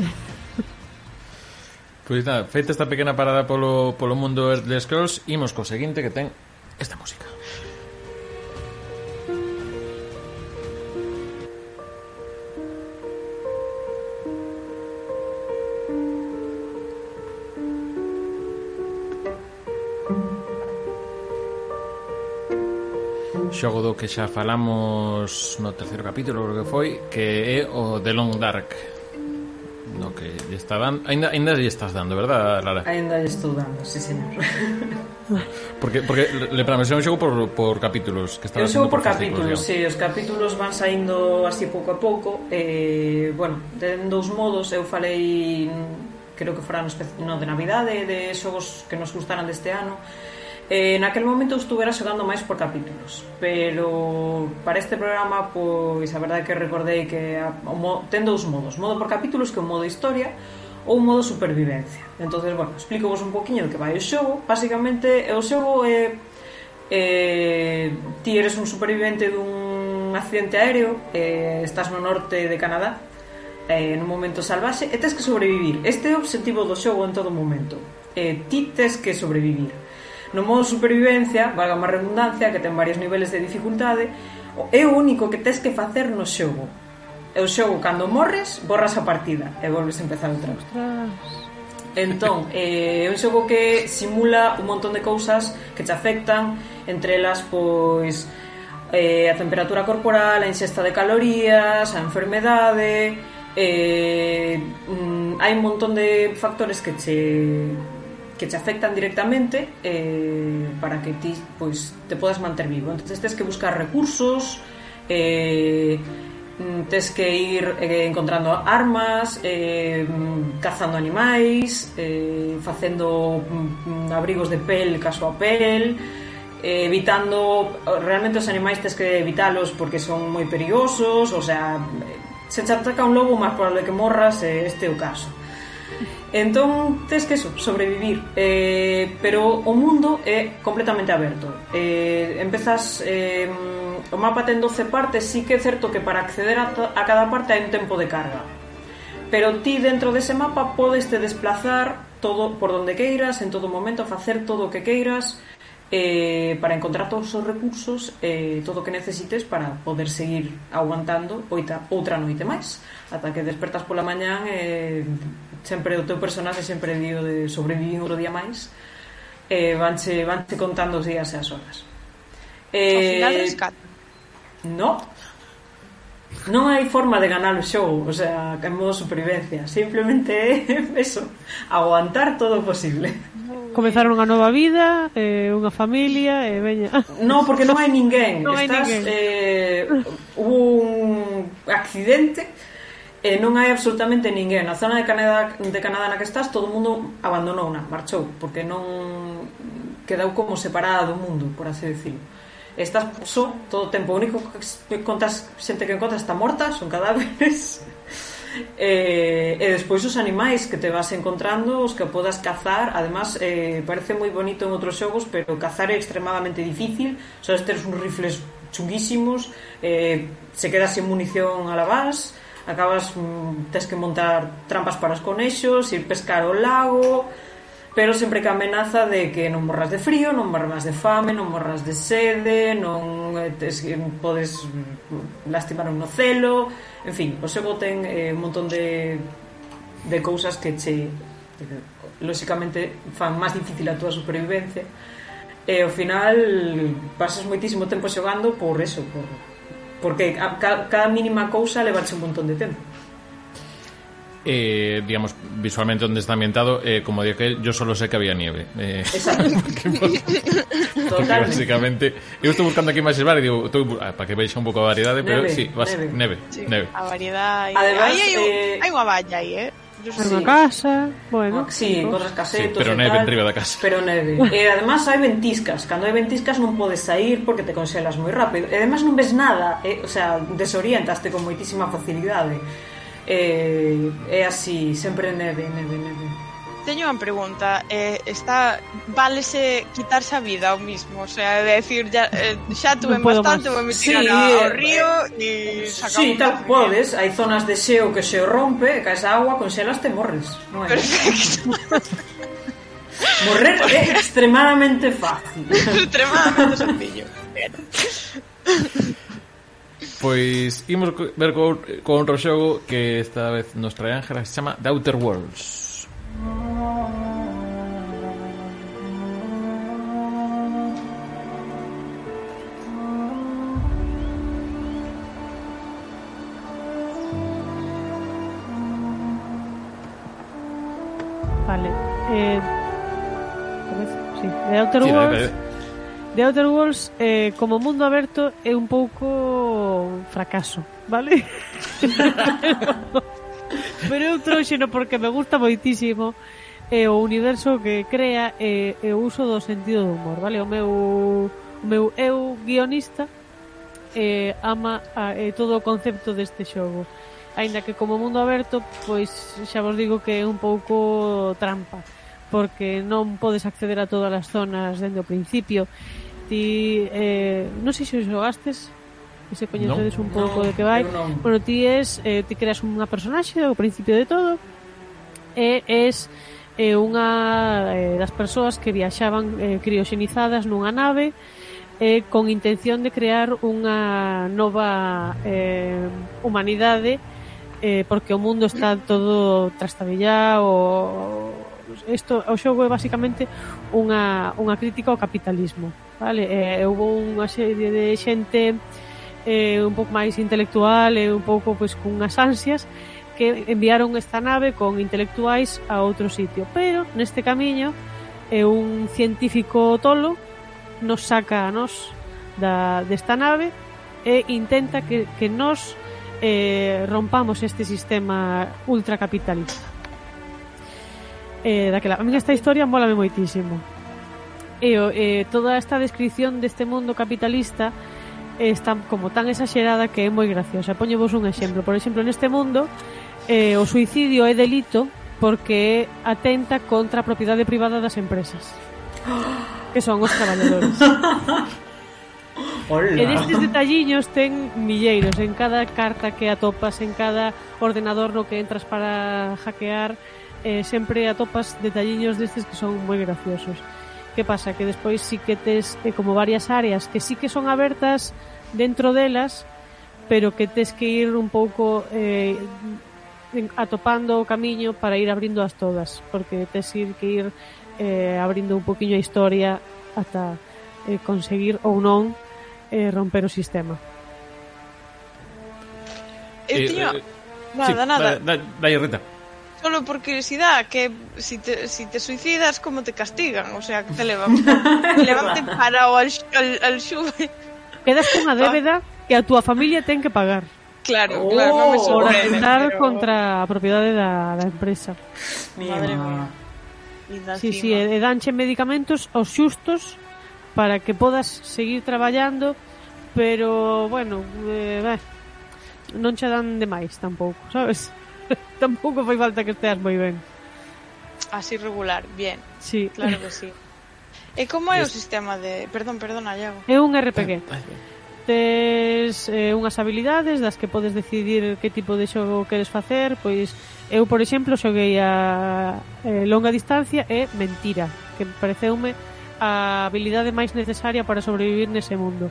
Pois nada, feita esta pequena parada polo, polo mundo de Scrolls, imos co seguinte que ten esta música. xogo do que xa falamos no terceiro capítulo, creo que foi, que é o The Long Dark. No que lle está dando, ainda ainda lle estás dando, verdad, Lara? Ainda lle estou dando, sí, señor. [LAUGHS] porque porque le é un xogo por por capítulos, que está sendo por, por capítulos, si, sí, os capítulos van saindo así pouco a pouco, eh, bueno, ten dous modos, eu falei creo que fora no, no de Navidade, de xogos que nos gustaran deste ano Eh, naquel momento eu estuvera xogando máis por capítulos, pero para este programa, pois a verdade que recordei que a, o, ten dous modos, modo por capítulos que é o modo historia, ou modo supervivencia. Entonces, bueno, explico vos un poquinho de que vai o xogo. Básicamente, o xogo é eh, ti eres un supervivente dun accidente aéreo, eh, estás no norte de Canadá, eh, nun momento salvaxe, e tes que sobrevivir. Este é o obxectivo do xogo en todo momento. Eh, ti tes que sobrevivir. No modo supervivencia, valga má redundancia, que ten varios niveles de dificultade, é o único que tes que facer no xogo. E o xogo, cando morres, borras a partida e volves a empezar outra vez. Entón, eh, é un xogo que simula un montón de cousas que te afectan, entre elas, pois, eh, a temperatura corporal, a ingesta de calorías, a enfermedade, eh, mm, hai un montón de factores que che que te afectan directamente eh, para que ti pues, te podas manter vivo. Entonces tens que buscar recursos, eh, mm, tens que ir eh, encontrando armas, eh, cazando animais, eh, facendo mm, abrigos de pel caso a pel, eh, evitando realmente os animais tens que evitalos porque son moi perigosos, o sea, se te ataca un lobo máis probable que morras, eh, este é o caso. Entón, tes que sobrevivir. Eh, pero o mundo é completamente aberto. Eh, empezas... Eh, o mapa ten 12 partes, sí que é certo que para acceder a, a cada parte hai un tempo de carga. Pero ti dentro dese mapa podes te desplazar todo por donde queiras, en todo momento, facer todo o que queiras, eh, para encontrar todos os recursos eh, todo o que necesites para poder seguir aguantando oita, outra noite máis ata que despertas pola mañán e eh, sempre o teu personaxe sempre di de sobrevivir outro día máis eh, vanche, vanche contando os días e as horas eh, ao final rescata no non hai forma de ganar o xogo o sea, en modo supervivencia simplemente é [LAUGHS] eso aguantar todo o posible comezar unha nova vida, eh, unha familia e eh, veña. No, porque non hai ninguén. Non Estás hai ninguén. eh un accidente e non hai absolutamente ninguén. Na zona de Canadá, de Canadá na que estás, todo o mundo abandonou na, marchou, porque non quedou como separada do mundo, por así decirlo. Estás só todo o tempo, o único que contas, xente que encontras está morta, son cadáveres. [LAUGHS] E, e despois os animais que te vas encontrando, os que podas cazar, además eh, parece moi bonito en outros xogos, pero cazar é extremadamente difícil, só teres uns rifles chunguísimos, eh, se quedas sin munición a la base, acabas mm, tes que montar trampas para os conexos, ir pescar ao lago, pero sempre que amenaza de que non morras de frío, non morras de fame, non morras de sede, non eh, tes, podes mm, lastimar un nocelo, en fin, o xogo ten eh, un montón de, de cousas que che lóxicamente fan máis difícil a túa supervivencia. E ao final pasas moitísimo tempo xogando por eso, por, Porque a, ca, cada mínima cousa levarche un montón de tempo. Eh, digamos, visualmente donde está ambientado, eh, como di que yo solo sé que había nieve. Eh, Exacto. [LAUGHS] porque, porque básicamente, eu estou buscando aquí máis bar e digo, estou, ah, para que vexa un pouco a variedade, neve, pero sí, vas, neve, neve. Sí, neve. A variedade. Además, aí hai, eh, hai unha valla aí, eh? sí. na casa, bueno. Ah, sí, con casetos, sí, pero neve en riba da casa. Pero neve. [LAUGHS] e eh, además hai ventiscas, cando hai ventiscas non podes sair porque te conxelas moi rápido. E además non ves nada, eh? o sea, desorientaste con moitísima facilidade. Eh, eh é así, sempre neve, neve, neve. Teño unha pregunta, eh, está válese quitarse a vida ao mismo, o sea, de decir ya, eh, xa tuve no bastante, vou me tirar sí, ao eh, río e sacar Sí, tal podes, hai zonas de xeo que xeo rompe, e caes a agua, conxelas te morres. Non hai. Perfecto. Morrer é extremadamente fácil. extremadamente sencillo. Pois imos ver co, co outro xogo que esta vez nos trae Ángela, se chama The Outer Worlds. eh, sí, de Outer Worlds. sí, de Outer Worlds eh, como mundo aberto é un pouco fracaso vale? [LAUGHS] pero eu trouxeno porque me gusta moitísimo eh, o universo que crea e eh, o uso do sentido do humor vale? o meu, o meu eu guionista eh, ama a, eh, todo o concepto deste xogo. Aínda que como mundo aberto pois xa vos digo que é un pouco trampa porque non podes acceder a todas as zonas dende o principio. Ti, eh, non sei se os xogastes, e se coñecedes no, un pouco no, de que vai. No. Bueno, ti es, eh, ti creas unha personaxe ao principio de todo, e es eh, unha eh, das persoas que viaxaban eh, crioxenizadas nunha nave eh, con intención de crear unha nova eh, humanidade eh, porque o mundo está todo trastabillado Isto, o xogo é basicamente unha, unha crítica ao capitalismo. Vale? Eh, houve unha serie de xente eh, un pouco máis intelectual e un pouco pois, cunhas ansias que enviaron esta nave con intelectuais a outro sitio. Pero neste camiño é un científico tolo nos saca a nos da, desta nave e intenta que, que nos eh, rompamos este sistema ultracapitalista eh, daquela. A mí esta historia molame moitísimo. E eh, toda esta descripción deste mundo capitalista está como tan exagerada que é moi graciosa. Poño vos un exemplo. Por exemplo, neste mundo eh, o suicidio é delito porque atenta contra a propiedade privada das empresas que son os traballadores [LAUGHS] Hola. E destes detalliños ten milleiros en cada carta que atopas, en cada ordenador no que entras para hackear eh, sempre atopas detalliños destes que son moi graciosos. Que pasa? Que despois sí que tes eh, como varias áreas que sí que son abertas dentro delas, pero que tes que ir un pouco eh, atopando o camiño para ir abrindo as todas, porque tes ir que ir eh, abrindo un poquinho a historia ata eh, conseguir ou non eh, romper o sistema. Eu tiña... Eh, eh, eh, nada, sí, nada. Dai, da, da, Rita solo por curiosidad, que si te, si te suicidas, ¿cómo te castigan? O sea, que te levan, [LAUGHS] te levan parado al, al, al xuve. Quedas cunha débeda que a túa familia ten que pagar. Claro, oh, claro, non me sorprende. Por atentar pero... contra a propiedade da, da empresa. Mima. Madre mía. Sí, sí, e eh, danche medicamentos os xustos para que podas seguir traballando, pero, bueno, eh, ben, non che dan demais tampouco, sabes? [LAUGHS] Tampouco fai falta que esteas moi ben. Así regular, bien. Sí. Claro que sí. E como é o sistema de... Perdón, perdona, Iago. É un RPG. Ah, Tes eh, unhas habilidades das que podes decidir que tipo de xogo queres facer, pois eu, por exemplo, xoguei a eh, longa distancia e mentira, que pareceume a habilidade máis necesaria para sobrevivir nese mundo.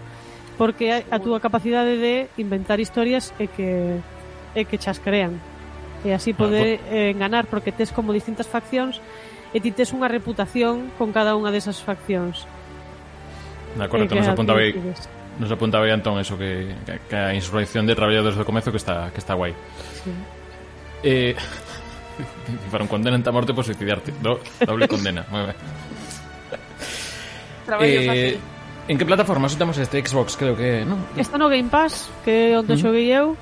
Porque a, a túa capacidade de inventar historias é que é que chascarean e así ah, poder eh, enganar porque tes como distintas faccións e ti tes unha reputación con cada unha desas faccións. De acordo, nos apuntaba aí nos apuntaba aí Antón eso que, que, que a insurrección de traballadores do comezo que está que está guai. Sí. Eh, [LAUGHS] para un condena a morte por suicidarte, do, doble condena. Moi ben. Traballo eh, fácil. En que plataforma temos este Xbox, creo que, non? Está no Game Pass, que onde uh -huh. xoguei eu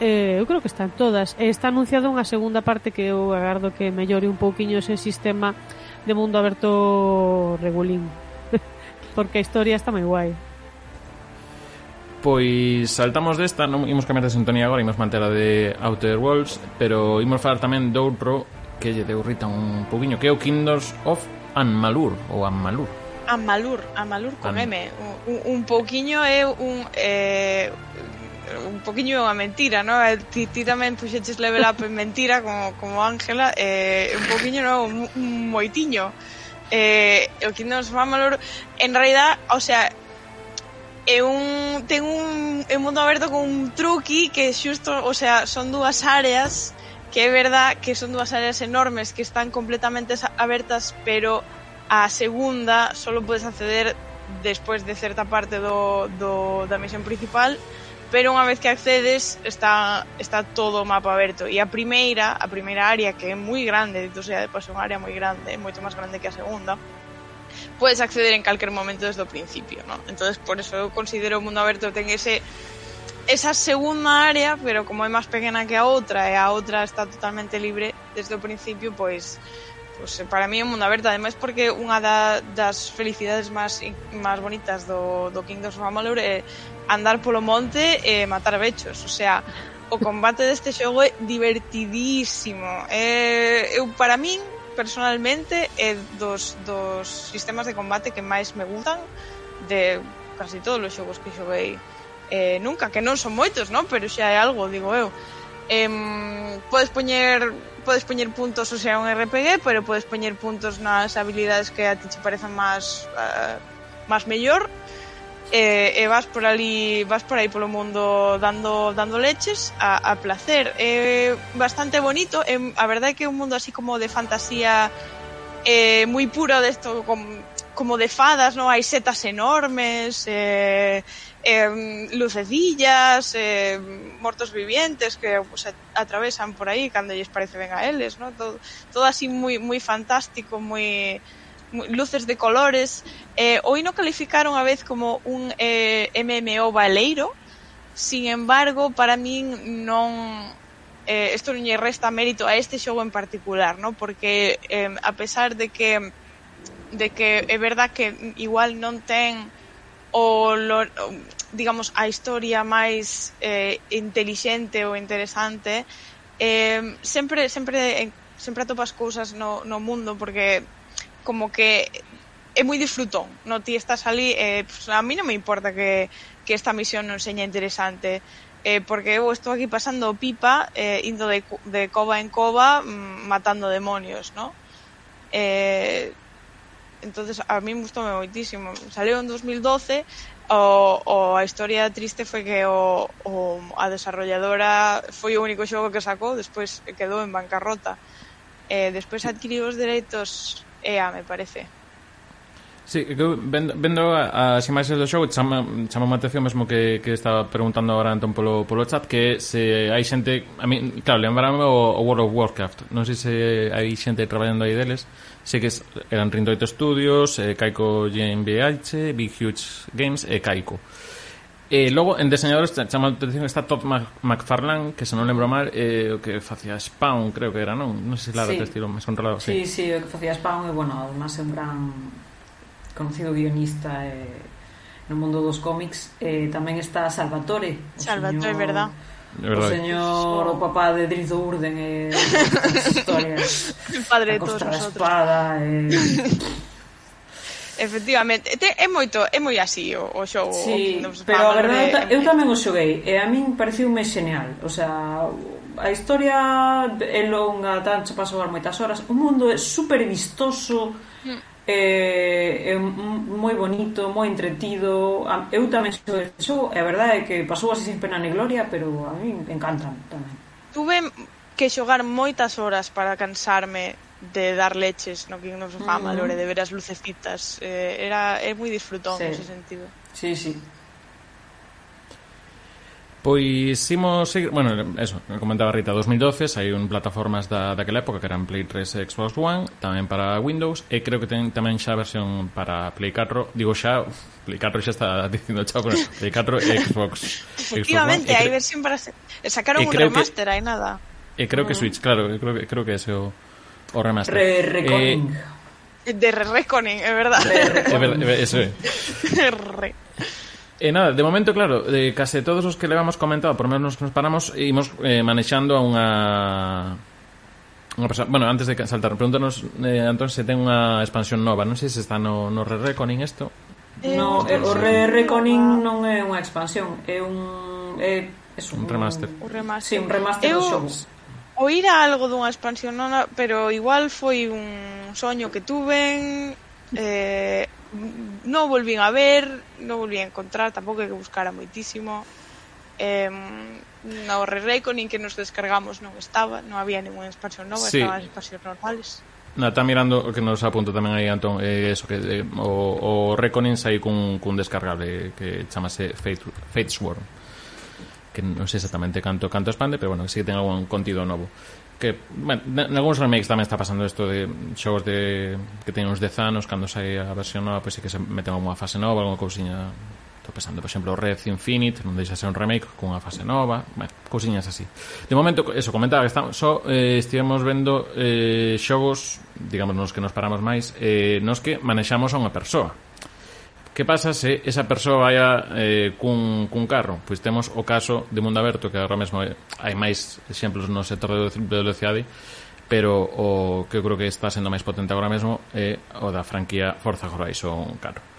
eh, eu creo que están todas. E está anunciada unha segunda parte que eu agardo que mellore un pouquiño ese sistema de mundo aberto regulín. [LAUGHS] Porque a historia está moi guai. Pois saltamos desta, non imos cambiar de sintonía agora, imos manter a de Outer Worlds, pero imos falar tamén de outro que lle deu Rita un pouquiño, que é o Kingdoms of Anmalur, ou Anmalur. Anmalur, Anmalur con An... M. Un, un pouquiño é un... Eh, un poquinho é unha mentira, no? Ti, ti tamén puxeches level up en mentira como, como Ángela, eh, un poquinho, no? Un, moitiño. Eh, o Kingdoms of Amalur, en realidad, o sea, é un ten un, é un mundo aberto con un truqui que xusto, o sea, son dúas áreas que é verdad que son dúas áreas enormes que están completamente abertas, pero a segunda solo podes acceder despois de certa parte do, do, da misión principal pero unha vez que accedes está está todo o mapa aberto e a primeira, a primeira área que é moi grande, dito sea de paso unha área moi grande, moito máis grande que a segunda, podes acceder en calquer momento desde o principio, ¿no? Entonces, por eso eu considero o mundo aberto ten ese esa segunda área, pero como é máis pequena que a outra e a outra está totalmente libre desde o principio, pois pues, pues, para mí é un mundo aberto, ademais porque unha da, das felicidades máis máis bonitas do, do Kingdoms of Amalur é andar polo monte e matar bechos, o sea, o combate deste xogo é divertidísimo. É, eu para min personalmente é dos, dos sistemas de combate que máis me gustan de casi todos os xogos que xoguei eh, nunca, que non son moitos, non? Pero xa é algo, digo eu. Eh, podes poñer podes poñer puntos, o sea, un RPG, pero podes poñer puntos nas habilidades que a ti che parezan máis uh, eh, máis mellor e, eh, e eh, vas por ali vas por aí polo mundo dando dando leches a, a placer. É bastante bonito. É, a verdade é que é un mundo así como de fantasía é, moi puro desto de con como de fadas, ¿no? Hai setas enormes, eh, eh, lucecillas, eh, mortos vivientes que pues, atravesan por aí cando lles parece ben a eles, ¿no? Todo, todo así moi moi fantástico, moi luces de colores. Eh, hoy no calificaron a vez como un eh, MMO baleiro, sin embargo, para min non eh, esto non lle resta mérito a este xogo en particular, ¿no? porque eh, a pesar de que de que é verdad que igual non ten o, lo, digamos a historia máis eh, intelixente ou interesante eh, sempre sempre eh, sempre atopas cousas no, no mundo porque como que é moi disfrutón no ti estás ali eh, pues, a mí non me importa que, que esta misión non seña interesante eh, porque eu estou aquí pasando pipa eh, indo de, de cova en cova mm, matando demonios no? eh, entonces a mí me gustou moitísimo. Saleu en 2012, o, o a historia triste foi que o, o a desarrolladora foi o único xogo que sacou, despois quedou en bancarrota. Eh, despois adquiriu os dereitos EA, me parece. Sí, que vendo, vendo as imaxes do xogo chama, chama a atención mesmo que, que estaba preguntando agora Antón polo, polo chat que se hai xente, a mí, claro, lembrame o, o World of Warcraft non sei se hai xente traballando aí deles Sigues eran Rindoito Studios, eh, Kaiko GmbH, Big Huge Games e Kaiko. Eh, e logo, en deseñadores, chama a atención está Todd McFarlane, que se non lembro mal, eh, o que facía Spawn, creo que era, non? Non sei se claro, sí. estilo, me sonrado. Sí. sí, sí, o que facía Spawn, e, bueno, además é un gran conocido guionista eh, no mundo dos cómics. Eh, tamén está Salvatore. Salvatore, señor... verdad O señor, o papá de Drizzo Urden e [LAUGHS] historias. El padre de todos da espada e... [LAUGHS] Efectivamente, te, é moito, é moi así o, o xogo. Sí, o pero a verdade, de... eu tamén o xoguei e a min pareciume xeneal. o sea, a historia é longa, tan se pasou moitas horas, o mundo é super vistoso, mm Eh, é, é moi bonito, moi entretido. Eu tamén sou de show, e a verdade é que pasou así sin pena ni gloria, pero a mí encantan tamén. Tuve que xogar moitas horas para cansarme de dar leches no King of Amalur mm. -hmm. de ver as lucecitas. Eh, era é moi disfrutón sí. ese sentido. Sí, sí. Pois imos seguir, bueno, eso, comentaba Rita, 2012 saíron plataformas da, daquela época que eran Play 3 e Xbox One, tamén para Windows, e creo que ten tamén xa versión para Play 4, digo xa, Play 4 xa está [LAUGHS] dicindo chao con Play 4 e Xbox. Efectivamente, hai versión para... Sacaron un remaster, hai nada. E creo que mm. Switch, claro, creo que, creo que ese o, o remaster. Re, eh, de Re Reconing, é verdade. Re, é verdad, [LAUGHS] eso é. [LAUGHS] Re. E nada, de momento, claro, de case todos os que levamos comentado, por menos nos paramos, imos eh, manexando a unha... unha persona... Bueno, antes de saltar, pregúntanos, eh, Antón, se ten unha expansión nova. Non sei se está no, no re Reconing isto. Eh, no, eh, o re Reconing non é unha expansión, é un... É, é un, un remaster. Un remaster. Sí, un remaster Eu... do xogo oíra algo dunha expansión nona, pero igual foi un soño que tuven eh, Mm, non volvín a ver, non volvín a encontrar, tampouco que buscara moitísimo. Eh, no Re-Reiko nin que nos descargamos non estaba, non había ninguna expansión nova, sí. estaban as expansións normales. Na, está mirando que nos apunta tamén aí Antón eh, eso, que, eh, o, o Reconin sai cun, cun descargable que chamase Fate, Fate Swarm que non sei exactamente canto canto expande, pero bueno, que sí que ten algún contido novo que bueno, algúns remakes tamén está pasando isto de xogos de que teñen uns 10 anos cando sai a versión nova pois sí que se meten unha fase nova algunha cousiña estou pensando por exemplo Red Infinite non deixa ser un remake cunha fase nova bueno, cousiñas así. De momento eso comentaba que estamos, só eh, estivemos vendo eh, xogos digamos nos que nos paramos máis eh, nos que manexamos a unha persoa. Que pasa se esa persoa vai a, eh, cun, cun carro? Pois temos o caso de Mundo Aberto, que agora mesmo hai máis exemplos no sector de velocidade, pero o que eu creo que está sendo máis potente agora mesmo é o da franquía Forza Horizon Carro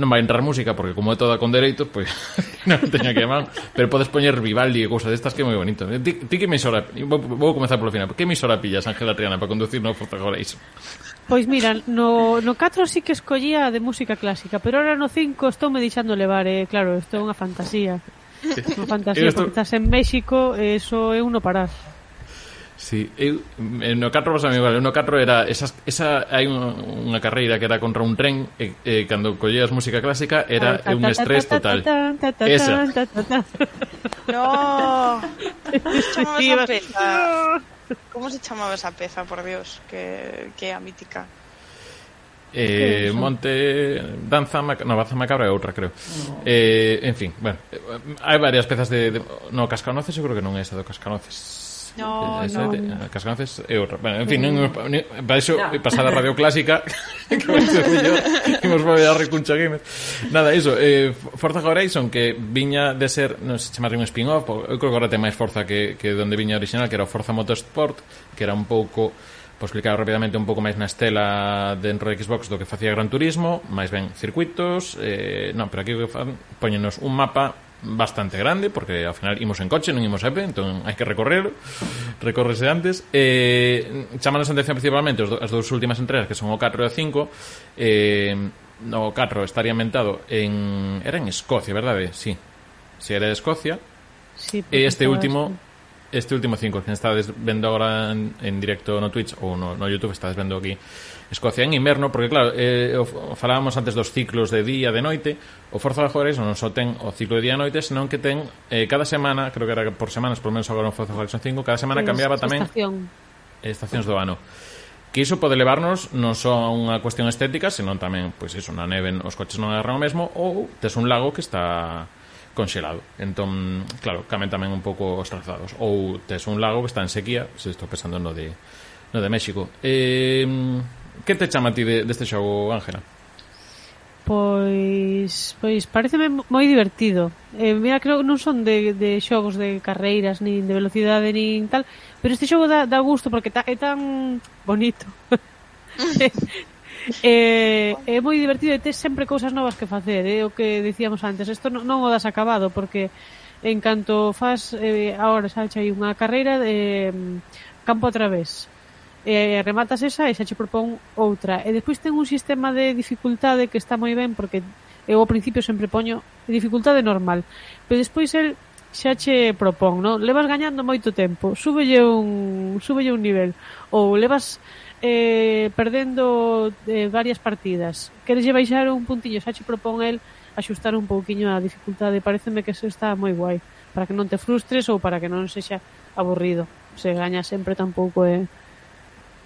Non vai entrar música, porque como é toda con dereitos, pois [LAUGHS] non teña que mal pero podes poñer Vivaldi e cousas destas que é moi bonito. Ti, ti que emisora... Vou, vou comezar polo final. Que emisora pillas, Ángela Triana, para conducir no Forza Horizon? Pois mira, no, no 4 sí que escollía de música clásica, pero ahora no 5 estou me deixando levar, eh, claro, isto é unha fantasía. Unha fantasía, estou... porque estás en México, eso é uno parar. Sí, eu, no 4 pasame igual, no 4 era esas, esa hai unha carreira que era contra un tren e, e cando collías música clásica era un estrés total. Esa. No. Estamos a empezar. [LAUGHS] Como se chamaba esa peza, por Dios, que, que é a mítica? Eh, Monte Danza Mac... no, Danza Macabra é outra, creo no. eh, En fin, bueno eh, Hai varias pezas de, de... No, Cascanoces eu creo que non é esa do Cascanoces No, eh, ese, no. Te, eh, é outra. Bueno, en fin, non, para iso no. pasar a radio clásica [LAUGHS] que vai ser mellor. Imos volver a Recuncha Gamer. Nada, iso, eh, Forza Horizon que viña de ser, non se chama un spin-off, eu creo que agora ten máis forza que, que donde viña original, que era o Forza Motorsport, que era un pouco pois explicar rapidamente un pouco máis na estela dentro de Xbox do que facía Gran Turismo, máis ben circuitos, eh, non, pero aquí poñenos un mapa bastante grande porque ao final imos en coche, non imos a pé, entón hai que recorrer, recorrese antes. Eh, chaman a atención principalmente os do, as dúas últimas entregas que son o 4 e o 5. Eh, o 4 estaría inventado en era en Escocia, verdade? Sí. Si era de Escocia. Sí, e este último este último 5 que estades vendo agora en, en directo no Twitch ou no, no YouTube, estades vendo aquí Escocia en inverno, porque claro, eh, falábamos antes dos ciclos de día e de noite, o Forza Horizon non só ten o ciclo de día e noite, senón que ten eh, cada semana, creo que era por semanas, por menos agora no Forza Horizon 5, cada semana cambiaba tamén estación. estacións do ano. Que iso pode levarnos non só a unha cuestión estética, senón tamén, pois iso, na neve os coches non agarran o mesmo, ou tes un lago que está conxelado. Entón, claro, camen tamén un pouco os trazados. Ou tes un lago que está en sequía, se estou pensando no de, no de México. Eh, Que te chama a ti de, deste xogo, Ángela? Pois, pois pareceme moi divertido. Eh, mira, creo que non son de, de xogos de carreiras, nin de velocidade, nin tal, pero este xogo dá, dá gusto porque ta, é tan bonito. [LAUGHS] [LAUGHS] eh, é moi divertido e tes sempre cousas novas que facer, é eh, o que dicíamos antes. Isto non, non o das acabado porque en canto faz eh, agora xa hai unha carreira de eh, campo a través e rematas esa e xa che propón outra. E despois ten un sistema de dificultade que está moi ben porque eu ao principio sempre poño dificultade normal, pero despois el xa che propón, non? Levas gañando moito tempo, súbelle un súbelle un nivel ou levas eh, perdendo eh, varias partidas. Queres lle baixar un puntiño, xa che propón el axustar un pouquiño a dificultade, pareceme que eso está moi guai, para que non te frustres ou para que non sexa aburrido. Se gaña sempre tampouco é eh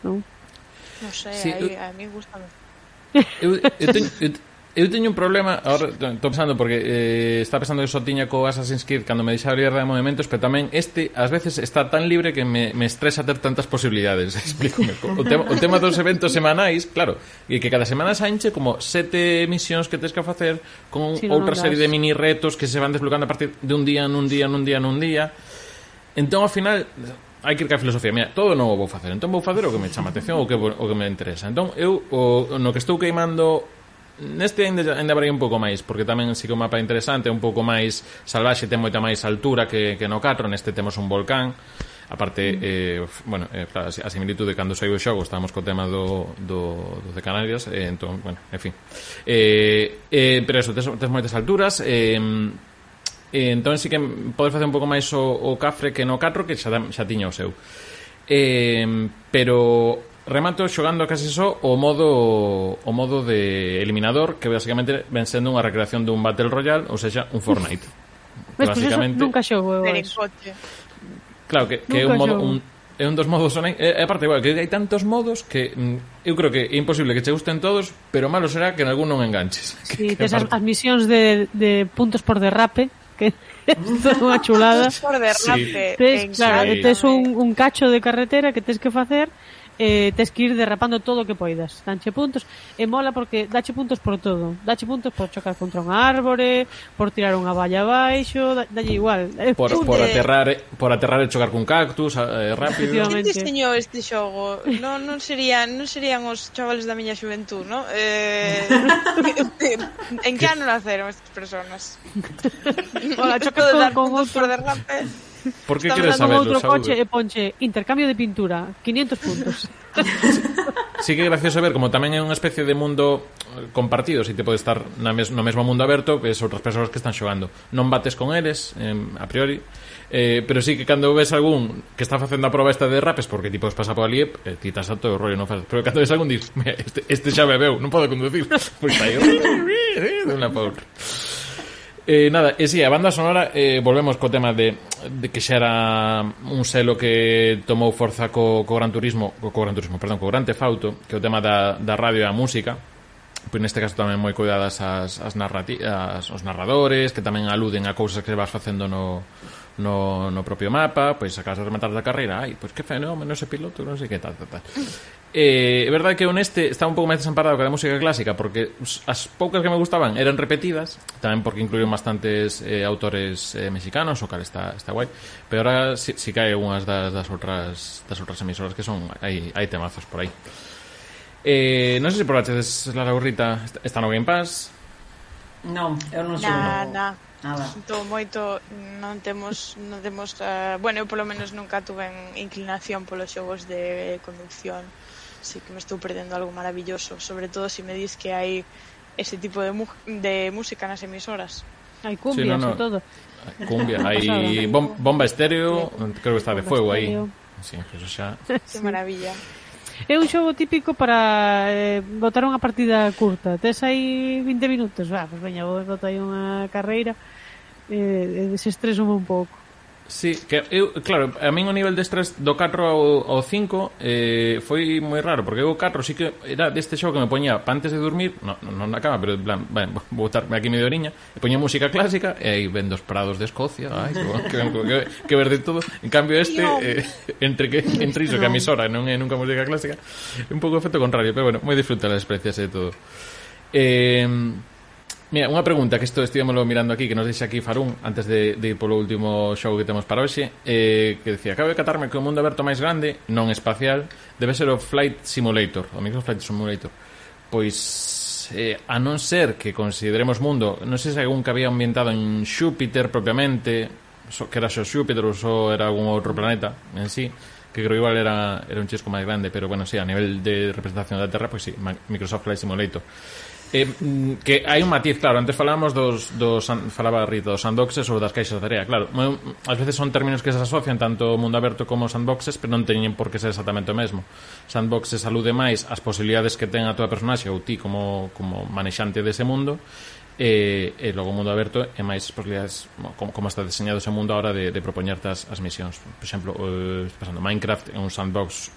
non? Non sei, sí, aí, eu... a mí gusta Eu, eu, teño, eu, eu teño un problema Ahora estou pensando porque eh, Está pensando que só tiña co Assassin's Creed Cando me deixaba libre de movimentos Pero tamén este Ás veces está tan libre Que me, me estresa ter tantas posibilidades [LAUGHS] Explícome. O tema, o tema dos eventos semanais Claro E que cada semana sanche como sete misións que tens que facer Con si outra no serie de mini retos Que se van desbloqueando a partir de un día en un día en un día en un día. Entón, ao final, hai que ir ca filosofía, mira, todo non o vou facer, entón vou facer o que me chama atención, o que, o que me interesa. Entón, eu, o, no que estou queimando Neste ainda, ainda varía un pouco máis Porque tamén si que o mapa interesante un pouco máis salvaxe Ten moita máis altura que, que no 4 Neste temos un volcán A parte, mm. eh, bueno, eh, claro, a similitude de cando saiu o xogo Estábamos co tema do, do, do de Canarias eh, Entón, bueno, en fin eh, eh, Pero eso, tes, tes moitas alturas Eh E, entón sí que podes facer un pouco máis o, o cafre que no 4 que xa, xa tiña o seu. eh, pero remato xogando case só o modo o modo de eliminador que basicamente ven sendo unha recreación dun Battle Royale, ou seja, un Fortnite. [LAUGHS] Mas, pois basicamente, nunca xogo eu Claro, que, que é un modo, un, é un dos modos online. E, aparte, igual, que hai tantos modos que mm, eu creo que é imposible que che gusten todos, pero malo será que en algún non enganches. Sí, [LAUGHS] que, tes as, as misións de, de puntos por derrape que isto é [LAUGHS] unha chulada. Sí. Tes, claro, tes un, un cacho de carretera que tes que facer eh, tes que ir derrapando todo o que poidas. Danche puntos e mola porque dache puntos por todo. Dache puntos por chocar contra un árbore, por tirar unha valla abaixo, dalle igual. Eh, por, punto. por aterrar, por aterrar e chocar cun cactus eh, rápido. Quen diseñou este xogo? Non non serían non serían os chavales da miña xuventud, non? Eh, [LAUGHS] en que ano naceron estas persoas? Ola, choca todo con, con outro derrape. Por que queres saberlo, outro Saúde? coche e ponche intercambio de pintura, 500 puntos. [LAUGHS] sí que é gracioso ver como tamén é unha especie de mundo eh, compartido, si te pode estar na mes, no mesmo mundo aberto que outras persoas que están xogando. Non bates con eles, eh, a priori, eh, pero sí que cando ves algún que está facendo a prova esta de rapes porque tipo pasa por ali, eh, ti estás a todo o rollo, non faz. Pero cando ves algún dis, este, este xa bebeu, non podo conducir. [LAUGHS] Pois pues aí, [LAUGHS] de unha pa outra. Eh, nada, e si, sí, a banda sonora eh, volvemos co tema de, de que xa era un selo que tomou forza co, co Gran Turismo co, co Gran Turismo, perdón, co Gran Tefauto que é o tema da, da radio e a música pois neste caso tamén moi cuidadas as, as, narrati as os narradores que tamén aluden a cousas que vas facendo no, no, no propio mapa, pois acabas de rematar da carreira, ai, pois que fenómeno ese piloto, non sei que tal, tal, tal. Eh, é verdade que eu neste estaba un pouco máis desamparado que a música clásica porque as poucas que me gustaban eran repetidas tamén porque incluían bastantes eh, autores eh, mexicanos o cal está, está guai pero ahora si, si cae unhas das, das outras das outras emisoras que son hai, hai temazos por aí eh, non sei se probaches la Urrita está no Game Pass non, eu non sou Nada. no... Nada. Sinto moito, non temos, non temos uh, bueno, eu polo menos nunca tuve inclinación polos xogos de conducción sí que me estou perdendo algo maravilloso, sobre todo se si me dis que hai ese tipo de, mu de música nas emisoras. Hai cumbia, sí, no, no. sobre todo. Cumbia, [LAUGHS] hai bom bomba estéreo, sí. creo que está de bomba fuego aí. Sí, eso xa. Que maravilla. É un xogo típico para eh, botar unha partida curta. Tes aí 20 minutos, va, pues veña, vou botar aí unha carreira eh, desestreso un pouco. Sí, que eu, claro, a min o nivel de estrés do 4 ao, ao 5 eh, foi moi raro, porque eu o 4 sí que era deste xogo que me poñía pa antes de dormir, non no, na cama, pero en plan, ben, [LAUGHS] vou botarme aquí medio oriña, e poñía música clásica, e aí ven dos prados de Escocia, ai, que, que, que, que verde todo. En cambio este, eh, entre que entre iso que a misora non é nunca música clásica, un pouco efecto contrario, pero bueno, moi disfruta as experiencias e todo. Eh, Mira, unha pregunta que isto estivemos mirando aquí, que nos deixa aquí Farún, antes de, de ir polo último show que temos para hoxe, eh, que decía, acabo de catarme que o mundo aberto máis grande, non espacial, debe ser o Flight Simulator, o Microsoft Flight Simulator. Pois, eh, a non ser que consideremos mundo, non sei se algún que había ambientado en Xúpiter propiamente, so, que era xo Xúpiter ou so era algún outro planeta en sí, que creo igual era, era un chisco máis grande, pero bueno, sí, a nivel de representación da Terra, pois sí, Microsoft Flight Simulator. Eh, mm, que hai un matiz, claro, antes falábamos dos, dos falaba Rito, dos sandboxes ou das caixas de area, claro, moi, ás veces son términos que se asocian tanto o mundo aberto como aos sandboxes, pero non teñen por que ser exactamente o mesmo. Sandboxes alude máis ás posibilidades que ten a tua personaxe ou ti como, como manexante dese mundo, e, e logo o mundo aberto é máis posibilidades como, como está deseñado ese mundo a hora de, de propoñerte as, as misións. Por exemplo, eh, pasando Minecraft é un sandbox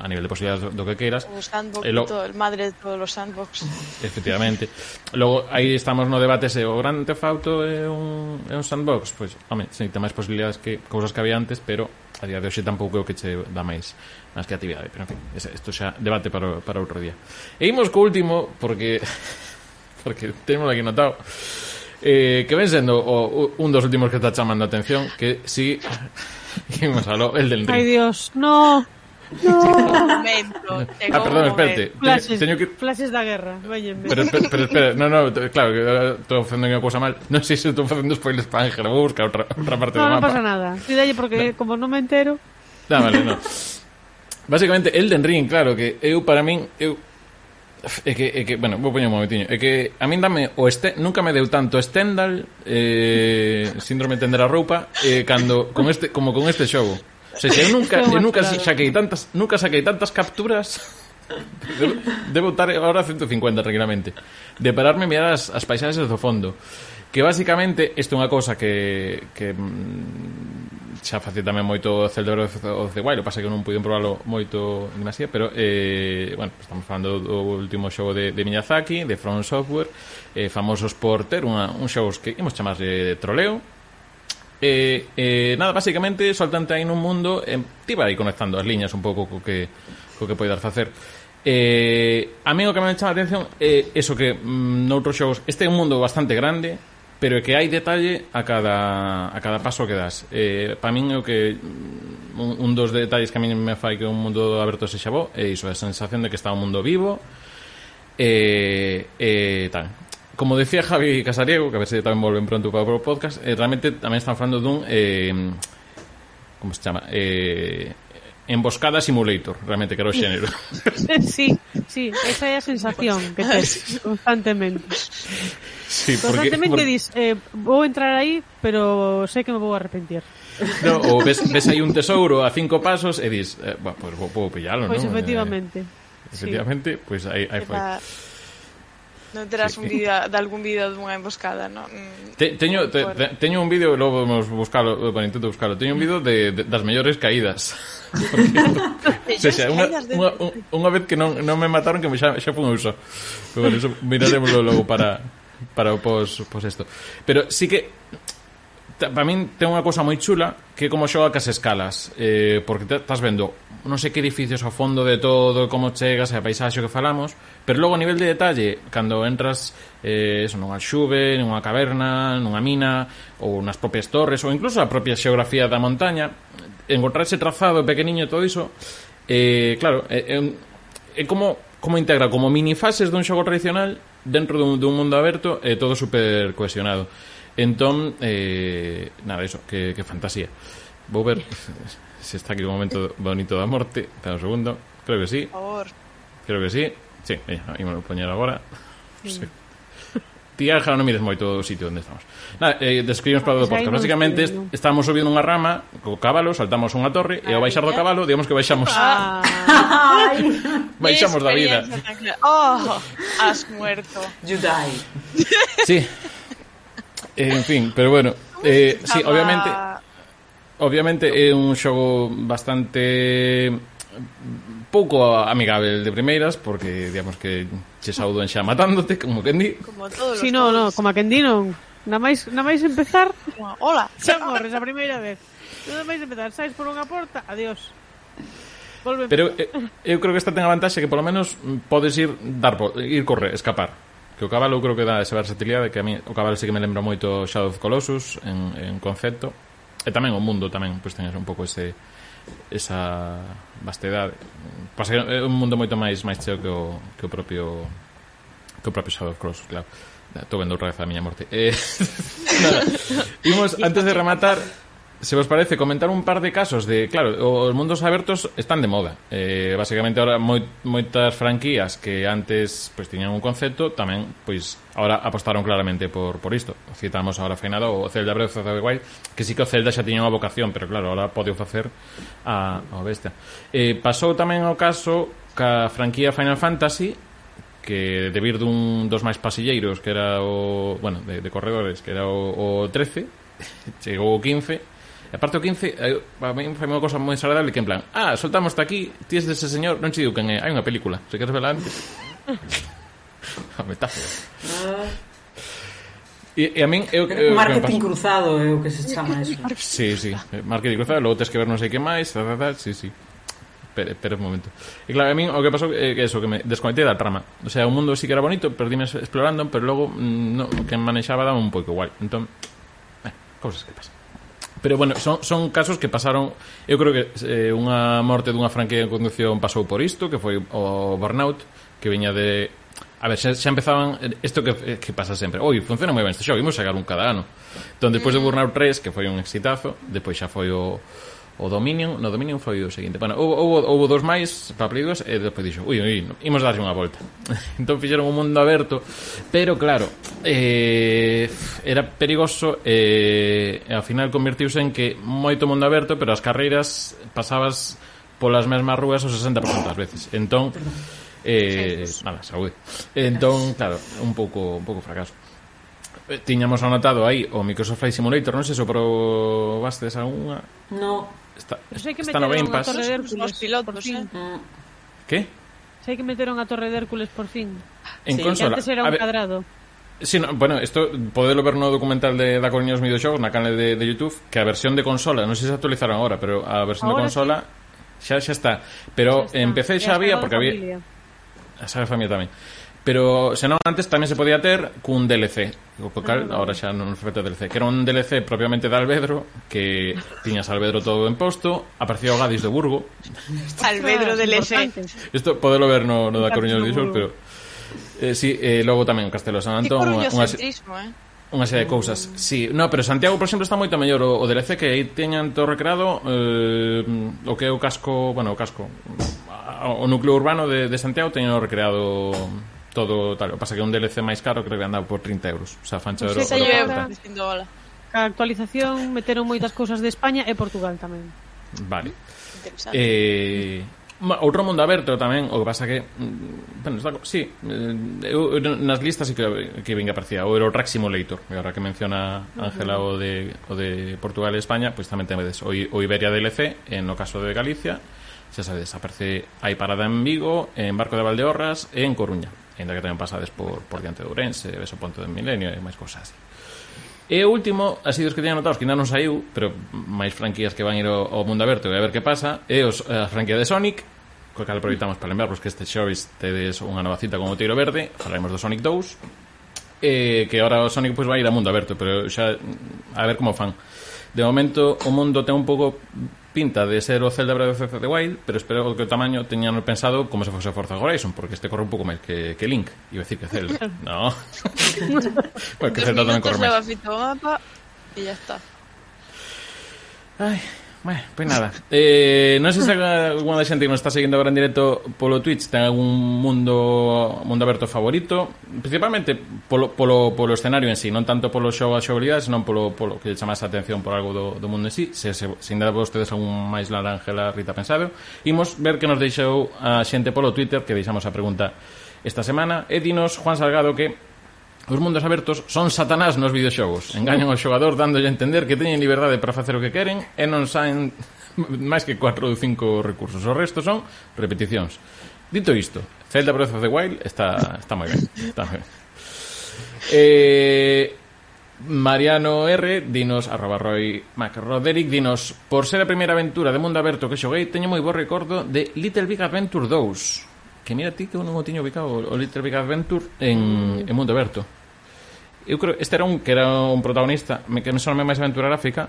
a nivel de posibilidades do, que queiras. O sandbox, e lo... todo, el madre de todos os sandbox. Efectivamente. Logo, aí estamos no debate se o Gran Theft Auto é un, é un sandbox. Pois, home, se ten máis posibilidades que cousas que había antes, pero a día de hoxe tampouco é o que che dá máis máis creatividade. Pero, en fin, isto xa debate para, para outro día. E imos co último, porque [LAUGHS] porque temos aquí notado eh, que ven sendo o, un dos últimos que está chamando a atención, que si sí, [LAUGHS] imos a lo, el del Ring. Ai, Dios, no. No. Momento, ah, perdón, espérate. Flashes, teño que... flashes da guerra, váyeme. Pero, pero espera, no, no, claro, que estou facendo unha cousa mal. Non sei se estou facendo spoilers para Ángel, vou buscar outra, outra parte no, do mapa. Non pasa nada, cuidalle porque no. como non me entero... Da, vale, no. Básicamente, Elden Ring, claro, que eu para min... Eu, é que, é que, bueno, vou poñer un momentiño É que a min dame o este, nunca me deu tanto Stendhal eh, Síndrome tender a roupa eh, cando, con este, como con este xogo O sea, eu nunca, eu nunca saquei tantas, nunca saquei tantas capturas [LAUGHS] Debo, debo estar agora 150 tranquilamente De pararme e mirar as, as paisaxes do fondo. Que basicamente Isto é unha cousa que, que mm, Xa facía tamén moito Zelda of the Wild O pasa que non puiden probarlo moito en Asia Pero, eh, bueno, estamos falando do último xogo de, de Miyazaki De From Software eh, Famosos por ter unha, un xogos que imos chamarse de troleo Eh, eh, nada, basicamente soltante aí nun mundo eh, ti vai conectando as liñas un pouco co que, co que poidas facer eh, a mí o que me chama a atención é eh, eso que mm, noutros xogos este é un mundo bastante grande pero é que hai detalle a cada, a cada paso que das. Eh, para min é o que mm, un, un dos detalles que a mí me fai que un mundo aberto se xabó é iso, a sensación de que está un mundo vivo e eh, eh, tal como decía Javi Casariego, que a ver se tamén volven pronto para o podcast, eh, realmente tamén están falando dun... Eh, como se chama? Eh, Emboscada Simulator, realmente, que era o xénero. [LAUGHS] sí, sí, esa é a sensación que tes constantemente. Sí, porque, constantemente porque... dis, eh, vou entrar aí, pero sei que me vou arrepentir. No, ou ves, ves aí un tesouro a cinco pasos e dis, eh, bueno, pues, vou, vou pillalo, pois pues, non? Pois efectivamente. Eh, efectivamente, sí. pois pues, aí, aí foi. La Non terás sí. un vídeo de algún vídeo dunha emboscada, non? Mm, te, teño, te, te, teño un vídeo, logo vamos buscalo, bueno, intento buscalo. Teño un vídeo de, de, das mellores caídas. [LAUGHS] Porque, se xa, unha, unha, unha vez que non, non me mataron que me xa, xa fun uso. Pero bueno, eso miraremoslo logo para para o pos, pos esto. Pero sí que para min ten unha cousa moi chula que como xoga cas escalas. Eh, porque estás vendo non sei que edificios ao fondo de todo como chegas e a paisaxe que falamos pero logo a nivel de detalle cando entras eh, eso, nunha xuve, nunha caverna nunha mina ou nas propias torres ou incluso a propia xeografía da montaña encontrar ese trazado pequeniño e todo iso eh, claro é, é, é como como integra como minifases dun xogo tradicional dentro dun, dun mundo aberto e todo super cohesionado Entón, eh, nada, eso, que, que fantasía. Vou ver [LAUGHS] se está aquí un momento bonito da morte. Espera un segundo. Creo que sí. Por favor. Creo que sí. Sí, veña, ímolo poñer agora. Sí. sí. Ti, Ángela, non mires moito o sitio onde estamos. Nada, eh, describimos para o podcast. Básicamente, est estamos subindo unha rama co cabalo, saltamos unha torre e ao baixar do cabalo, digamos que baixamos... Ah. [LAUGHS] baixamos da vida. Oh, has muerto. You die. Sí. Eh, en fin, pero bueno, eh, sí, obviamente obviamente é un xogo bastante pouco amigable de primeiras porque digamos que che en xa matándote como que di. Como todos si no, no, como quen di non na máis, na máis empezar hola. Xa morres a primeira vez. Na máis empezar sais por unha porta adiós. Volve Pero eu, eu creo que esta ten a vantaxe que polo menos podes ir dar ir correr, escapar que o cabalo eu creo que dá esa versatilidade que a mí, o cabalo sí que me lembra moito Shadow of Colossus en, en concepto e tamén o mundo tamén pois pues, ten un pouco ese esa vastedade pasa que é un mundo moito máis máis cheo que o, que o propio que o propio Shadow of Colossus claro Estou vendo o vez a miña morte eh, [LAUGHS] nada. Imos, antes de rematar se vos parece, comentar un par de casos de, claro, os mundos abertos están de moda. Eh, basicamente ahora moi, moitas franquías que antes pois pues, tiñan un concepto tamén pois ahora apostaron claramente por, por isto. Citamos ahora Feinado o Zelda Breath of the Wild, que sí que o Zelda xa tiña unha vocación, pero claro, ahora podeu facer a, a bestia. Eh, pasou tamén o caso ca franquía Final Fantasy que de vir dun dos máis pasilleiros que era o, bueno, de, de corredores, que era o, o 13, [LAUGHS] chegou o 15 E aparte o 15, eh, a mí foi unha cosa moi desagradable que en plan, ah, soltamos aquí, ti es dese señor, non che digo quen é, hai unha película, se queres vela antes. [LAUGHS] a metáfora. Ah. E, e a min eu, eu marketing eu, cruzado é o que se chama eso. Sí, sí, eh, marketing cruzado, logo tes que ver non sei que máis, ta, ta, ta, sí, sí. Pero, pero un momento. E claro, a min o que pasou é que eso, que me desconectei da trama. O sea, o mundo sí que era bonito, perdíme explorando, pero logo mm, no, que manexaba daba un pouco igual. Entón, eh, cousas que pasan. Pero bueno, son, son casos que pasaron Eu creo que eh, unha morte dunha franquía en conducción pasou por isto Que foi o Burnout Que viña de... A ver, xa, xa empezaban Isto que, eh, que pasa sempre Oi, funciona moi ben este xogo Imos sacar un cada ano Entón, despois de mm. Burnout 3 Que foi un exitazo Despois xa foi o o Dominion, no Dominion foi o seguinte. Bueno, houve, houve, houve dos máis para perigos e despois dixo, ui, ui, imos darse unha volta. [LAUGHS] entón fixeron un mundo aberto, pero claro, eh, era perigoso eh, e ao final convertiuse en que moito mundo aberto, pero as carreiras pasabas polas mesmas rúas o 60% das veces. Entón, eh, nada, saúde. Entón, claro, un pouco un pouco fracaso eh, tiñamos anotado aí o Microsoft Flight Simulator, non sei se probastes algunha? No. Está, Pero sei que está meteron a Torre de Hércules pilotos, por fin. Eh. Que? Sei que meteron a Torre de Hércules por fin. En sí, consola. Antes era un ver... cadrado. Sí, no, bueno, isto podelo ver no documental de da Coruña dos videoxogos na canal de, de Youtube que a versión de consola, non sei se actualizaron agora pero a versión ahora de consola sí. xa, xa está pero xa está. en PC xa, xa había porque familia. había a saga familia tamén Pero senón antes tamén se podía ter cun DLC O cal, ahora xa non foi feito DLC Que era un DLC propiamente de Albedro Que tiñas Albedro todo en posto Aparecía o Gadis de Burgo. Albedro DLC Isto podelo ver no, no da Coruña do Disol Pero eh, sí, eh, logo tamén Castelo San Antón unha, unha, eh? unha serie de cousas. Sí, no, pero Santiago, por exemplo, está moito mellor o, o DLC que aí teñan todo recreado eh, o que é o casco bueno, o casco o núcleo urbano de, de Santiago teñen recreado todo tal. O pasa que un DLC máis caro creo que andaba por 30 euros. O sea, fancha euros. Sí, euro, a actualización meteron moitas cousas de España e Portugal tamén. Vale. Eh, outro mundo aberto tamén, o que pasa que mm, bueno, está, sí, eh, eu, nas listas sí que, que vinga aparecía o Eurotrack Simulator, e agora que menciona Ángela o de, o de Portugal e España, pois pues tamén temedes o, o Iberia DLC, en o caso de Galicia, xa sabedes, aparece hai parada en Vigo, en Barco de Valdeorras e en Coruña ainda que tamén pasades por, por diante de Ourense, ves o Ponte do Milenio e máis cousas así. E o último, así dos que teñan notados, que ainda non saiu, pero máis franquías que van ir ao, ao mundo aberto e a ver que pasa, é os, eh, a franquía de Sonic, co cal aproveitamos para lembrarvos que este xoves tedes unha nova cita con o Tiro Verde, falaremos do Sonic 2, eh, que ahora o Sonic pois, vai ir a mundo aberto, pero xa a ver como fan. De momento o mundo ten un pouco pinta de ser o Zelda Breath of the Wild, pero espero que o tamaño teñan pensado como se fose Forza Horizon, porque este corre un pouco máis que, que Link, iba a decir que Zelda. [LAUGHS] No. [LAUGHS] bueno, que Dos Zelda tamén corre minutos máis. leva fito o mapa e ya está. Ai, Bueno, pois pues nada. [LAUGHS] Eh, non sei se alguna da xente que nos está seguindo agora en directo polo Twitch ten algún mundo mundo aberto favorito, principalmente polo, polo, polo escenario en sí, non tanto polo xogo a xogabilidade, senón polo, polo que chamase a atención por algo do, do mundo en sí. Se, se, se ainda vostedes algún máis la Ángela Rita Pensado, imos ver que nos deixou a xente polo Twitter que deixamos a pregunta esta semana. E dinos, Juan Salgado, que Os mundos abertos son satanás nos videoxogos. Engañan ao xogador dándolle a entender que teñen liberdade para facer o que queren e non saen [LAUGHS] máis que 4 ou 5 recursos. O resto son repeticións. Dito isto, Zelda Breath of the Wild está, está moi ben. Está moi ben. Eh, Mariano R, dinos, arroba Roy Mac Roderick, dinos, por ser a primeira aventura de mundo aberto que xoguei, teño moi bo recordo de Little Big Adventure 2 que mira ti que eu non o tiño ubicado o Little Big Adventure en, mm. en Mundo Aberto eu creo este era un que era un protagonista me, que me soname máis aventura gráfica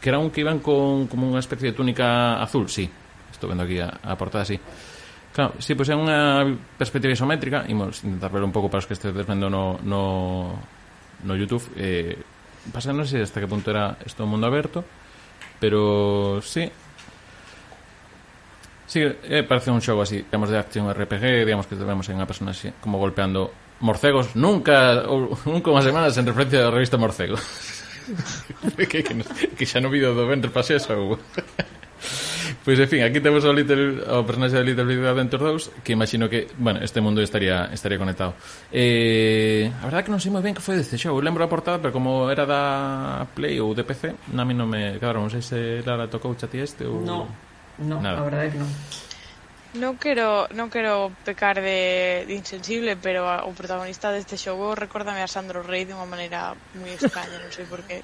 que era un que iban con como unha especie de túnica azul sí estou vendo aquí a, a portada así claro sí, pois pues é unha perspectiva isométrica imos intentar ver un pouco para os que estedes vendo no, no, no Youtube eh, pasa non sei hasta que punto era isto mundo aberto pero sí Sí, eh, parece un xogo así, digamos, de acción RPG, digamos que vemos en unha persona así, como golpeando morcegos, nunca, ou, nunca unha semanas en referencia da revista Morcego. [LAUGHS] que, que, que xa non vido do ventre pase eso. Pois, pues, en fin, aquí temos o, Little, o personaxe de Little Big Adventure 2 Que imagino que, bueno, este mundo estaría, estaría conectado. Eh, A verdade que non sei moi ben que foi deste show Lembro a portada, pero como era da Play ou de PC Na mí non me... Claro, non sei se Lara tocou chati este ou... No. No, Nada. a verdade é que non. Non quero, non quero pecar de, de insensible, pero a, o protagonista deste xogo recórdame a Sandro Rey de unha maneira moi extraña, non sei por qué.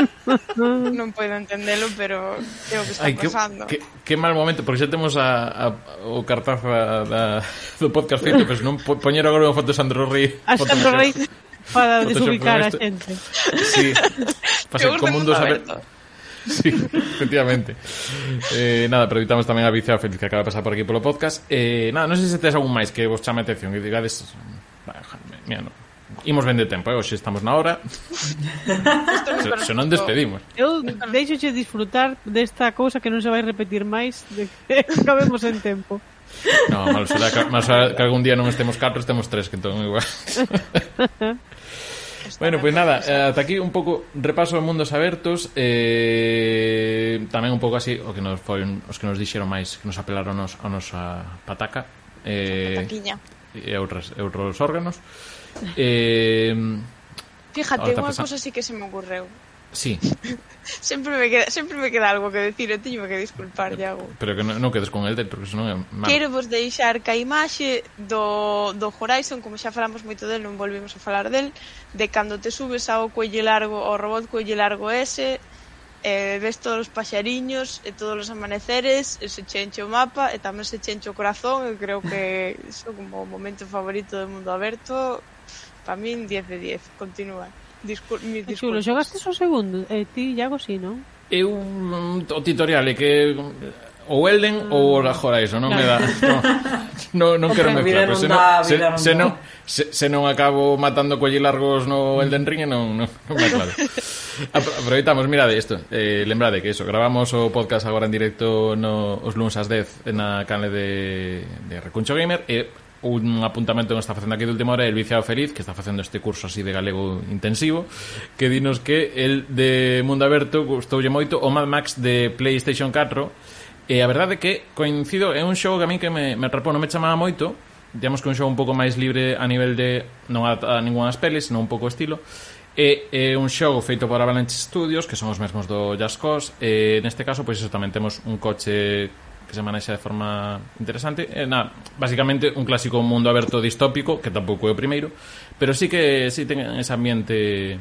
[LAUGHS] non podo entendelo, pero creo que está Ay, pasando. Que, que, que mal momento, porque xa temos a, a, o cartaz da, do podcast feito, pues non po, poñer agora unha foto de Sandro Rey. A Sandro Rey para desubicar a xente. Sí, pasa como un dos abertos. [LAUGHS] sí, efectivamente. Eh, nada, pero evitamos tamén a Vicia Félix que acaba de pasar por aquí polo podcast. Eh, nada, non sei se tes algún máis que vos chame a atención, que digades... Mira, no. Imos ben de tempo, eh? hoxe estamos na hora. se, se non despedimos. Eu deixo che disfrutar desta cousa que non se vai repetir máis de que [LAUGHS] acabemos en tempo. No, mal será que, mal será que algún día non estemos catro, estemos tres, que entón igual. [LAUGHS] Bueno, pues nada, eh, ata aquí un pouco repaso de mundos abertos eh, tamén un pouco así o que nos foron, os que nos dixeron máis que nos apelaron nos, a nosa pataca eh, e outras, outros órganos. Eh, Fíjate, unha cosa sí que se me ocurreu Sí. [LAUGHS] sempre me queda, sempre me queda algo que decir, eu teño que disculpar, Iago. Pero que non, non quedes con el, porque senón é malo. Quero vos deixar que a imaxe do, do Horizon, como xa falamos moito del, non volvimos a falar del, de cando te subes ao cuello largo, ao robot cuello largo ese, e ves todos os paxariños e todos os amaneceres e se chenche o mapa e tamén se chenche o corazón e creo que [LAUGHS] iso como o momento favorito do mundo aberto para min 10 de 10 continúa Discul mis disculpas. Chulo, xogastes o segundo, e eh, ti, Iago, si, sí, non? Eu, mm, o tutorial é que mm, ou Elden mm. ou Horizon, non no. [LAUGHS] me dá. Non, non, non quero mezclar, pero se non, se, se, non, se, se non acabo matando colli largos no Elden Ring, non, non, non me claro. [LAUGHS] Aproveitamos, mirade isto. Eh, lembrade que eso, gravamos o podcast agora en directo no, os luns ás 10 na canle de, de Recuncho Gamer e un apuntamento que está facendo aquí de última hora é el Viciado Feliz, que está facendo este curso así de galego intensivo, que dinos que el de Mundo Aberto gustoulle moito o Mad Max de PlayStation 4 e a verdade que coincido é un xogo que a mí que me, me atrapou, non me chamaba moito digamos que un xogo un pouco máis libre a nivel de non a, a ninguna das peles, non un pouco estilo e é un xogo feito por Avalanche Studios, que son os mesmos do Just Cause, e neste caso, pois eso, tamén temos un coche que se manexa de forma interesante. É, na, basicamente un clásico mundo aberto distópico, que tampouco é o primeiro, pero sí que sí ten ese ambiente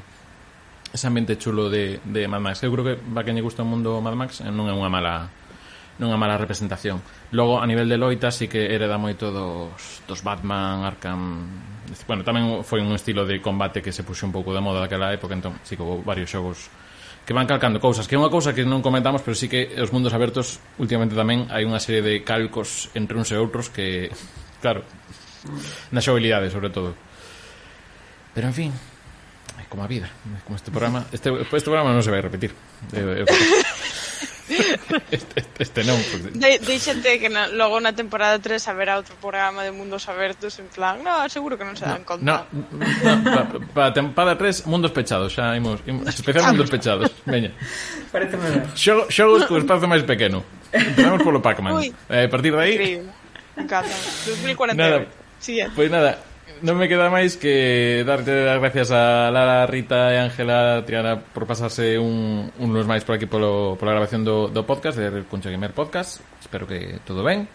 ese ambiente chulo de, de Mad Max. Eu creo que va que lle gusta o mundo Mad Max eh, non é unha mala non é unha mala representación. Logo, a nivel de loita, sí que hereda moito dos, dos Batman, Arkham... Bueno, tamén foi un estilo de combate que se puxo un pouco de moda daquela época, entón, sí que houve varios xogos que van calcando cousas, que é unha cousa que non comentamos, pero sí que os mundos abertos últimamente tamén hai unha serie de calcos entre uns e outros que, claro, na xogabilidade, sobre todo. Pero en fin, é como a vida, como este programa, este, este programa non se vai repetir. Eu, eu, [LAUGHS] Este, este non. De, deixate que na, logo na temporada 3 haberá outro programa de Mundos Abertos en plan, no, seguro que non se dan conta. No, no para pa, pa temporada 3 Mundos Pechados, xa imos, imos especial Mundos Pechados. Veña. [LAUGHS] Parece Xogo, xogos co espazo máis pequeno. Empezamos polo Pac-Man. Eh, a partir de aí... Increíble. Me encanta. 2048. Nada, Siguiente. Pues pois nada, non me queda máis que darte as gracias a Lara, Rita e Ángela Triana por pasarse un, un lunes máis por aquí polo, pola grabación do, do podcast de Concha Gamer Podcast. Espero que todo ben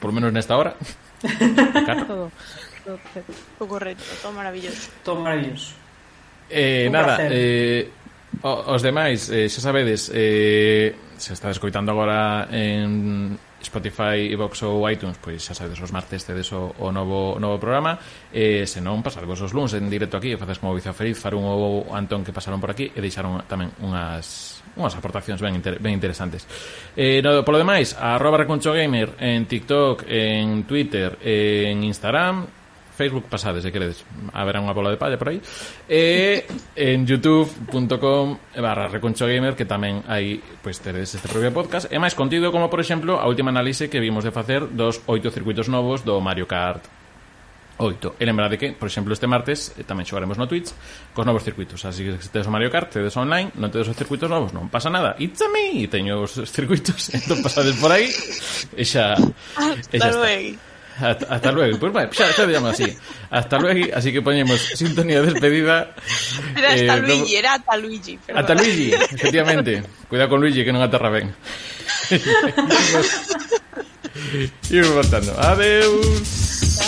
por lo menos nesta hora. [LAUGHS] Todo, todo, todo correcto, todo maravilloso. Todo maravilloso. Eh, un nada, placer. eh, os demais eh, xa sabedes eh, se está escoitando agora en Spotify, Evox ou iTunes, pois xa sabedes, os martes tedes o, o novo, novo programa e se non, pasadevos os luns en directo aquí e faces como Vicio Feliz, Farun ou Antón que pasaron por aquí e deixaron tamén unhas unhas aportacións ben, inter, ben interesantes. Eh, no, polo demais, arroba Gamer en TikTok, en Twitter, en Instagram Facebook pasades, se queredes haberá unha bola de palla por aí e en youtube.com barra reconchogamer que tamén hai pois teredes este propio podcast e máis contido como por exemplo a última análise que vimos de facer dos oito circuitos novos do Mario Kart 8. E lembrade que, por exemplo, este martes eh, tamén xogaremos no Twitch cos novos circuitos. Así que se tedes o Mario Kart, tedes online, non tedes os circuitos novos, non pasa nada. It's a me! E teño os circuitos, [LAUGHS] entón pasades por aí e xa, e xa está. Hasta, hasta luego. Pues bueno, xa, xa digamos así. Hasta luego, así que poñemos sintonía de despedida. Era hasta Eh, Luigi, no- era hasta Luigi. perdón. Ata Luigi, efectivamente. Cuidado con Luigi que non aterra ben. Imos [LAUGHS] voltando. Adeus.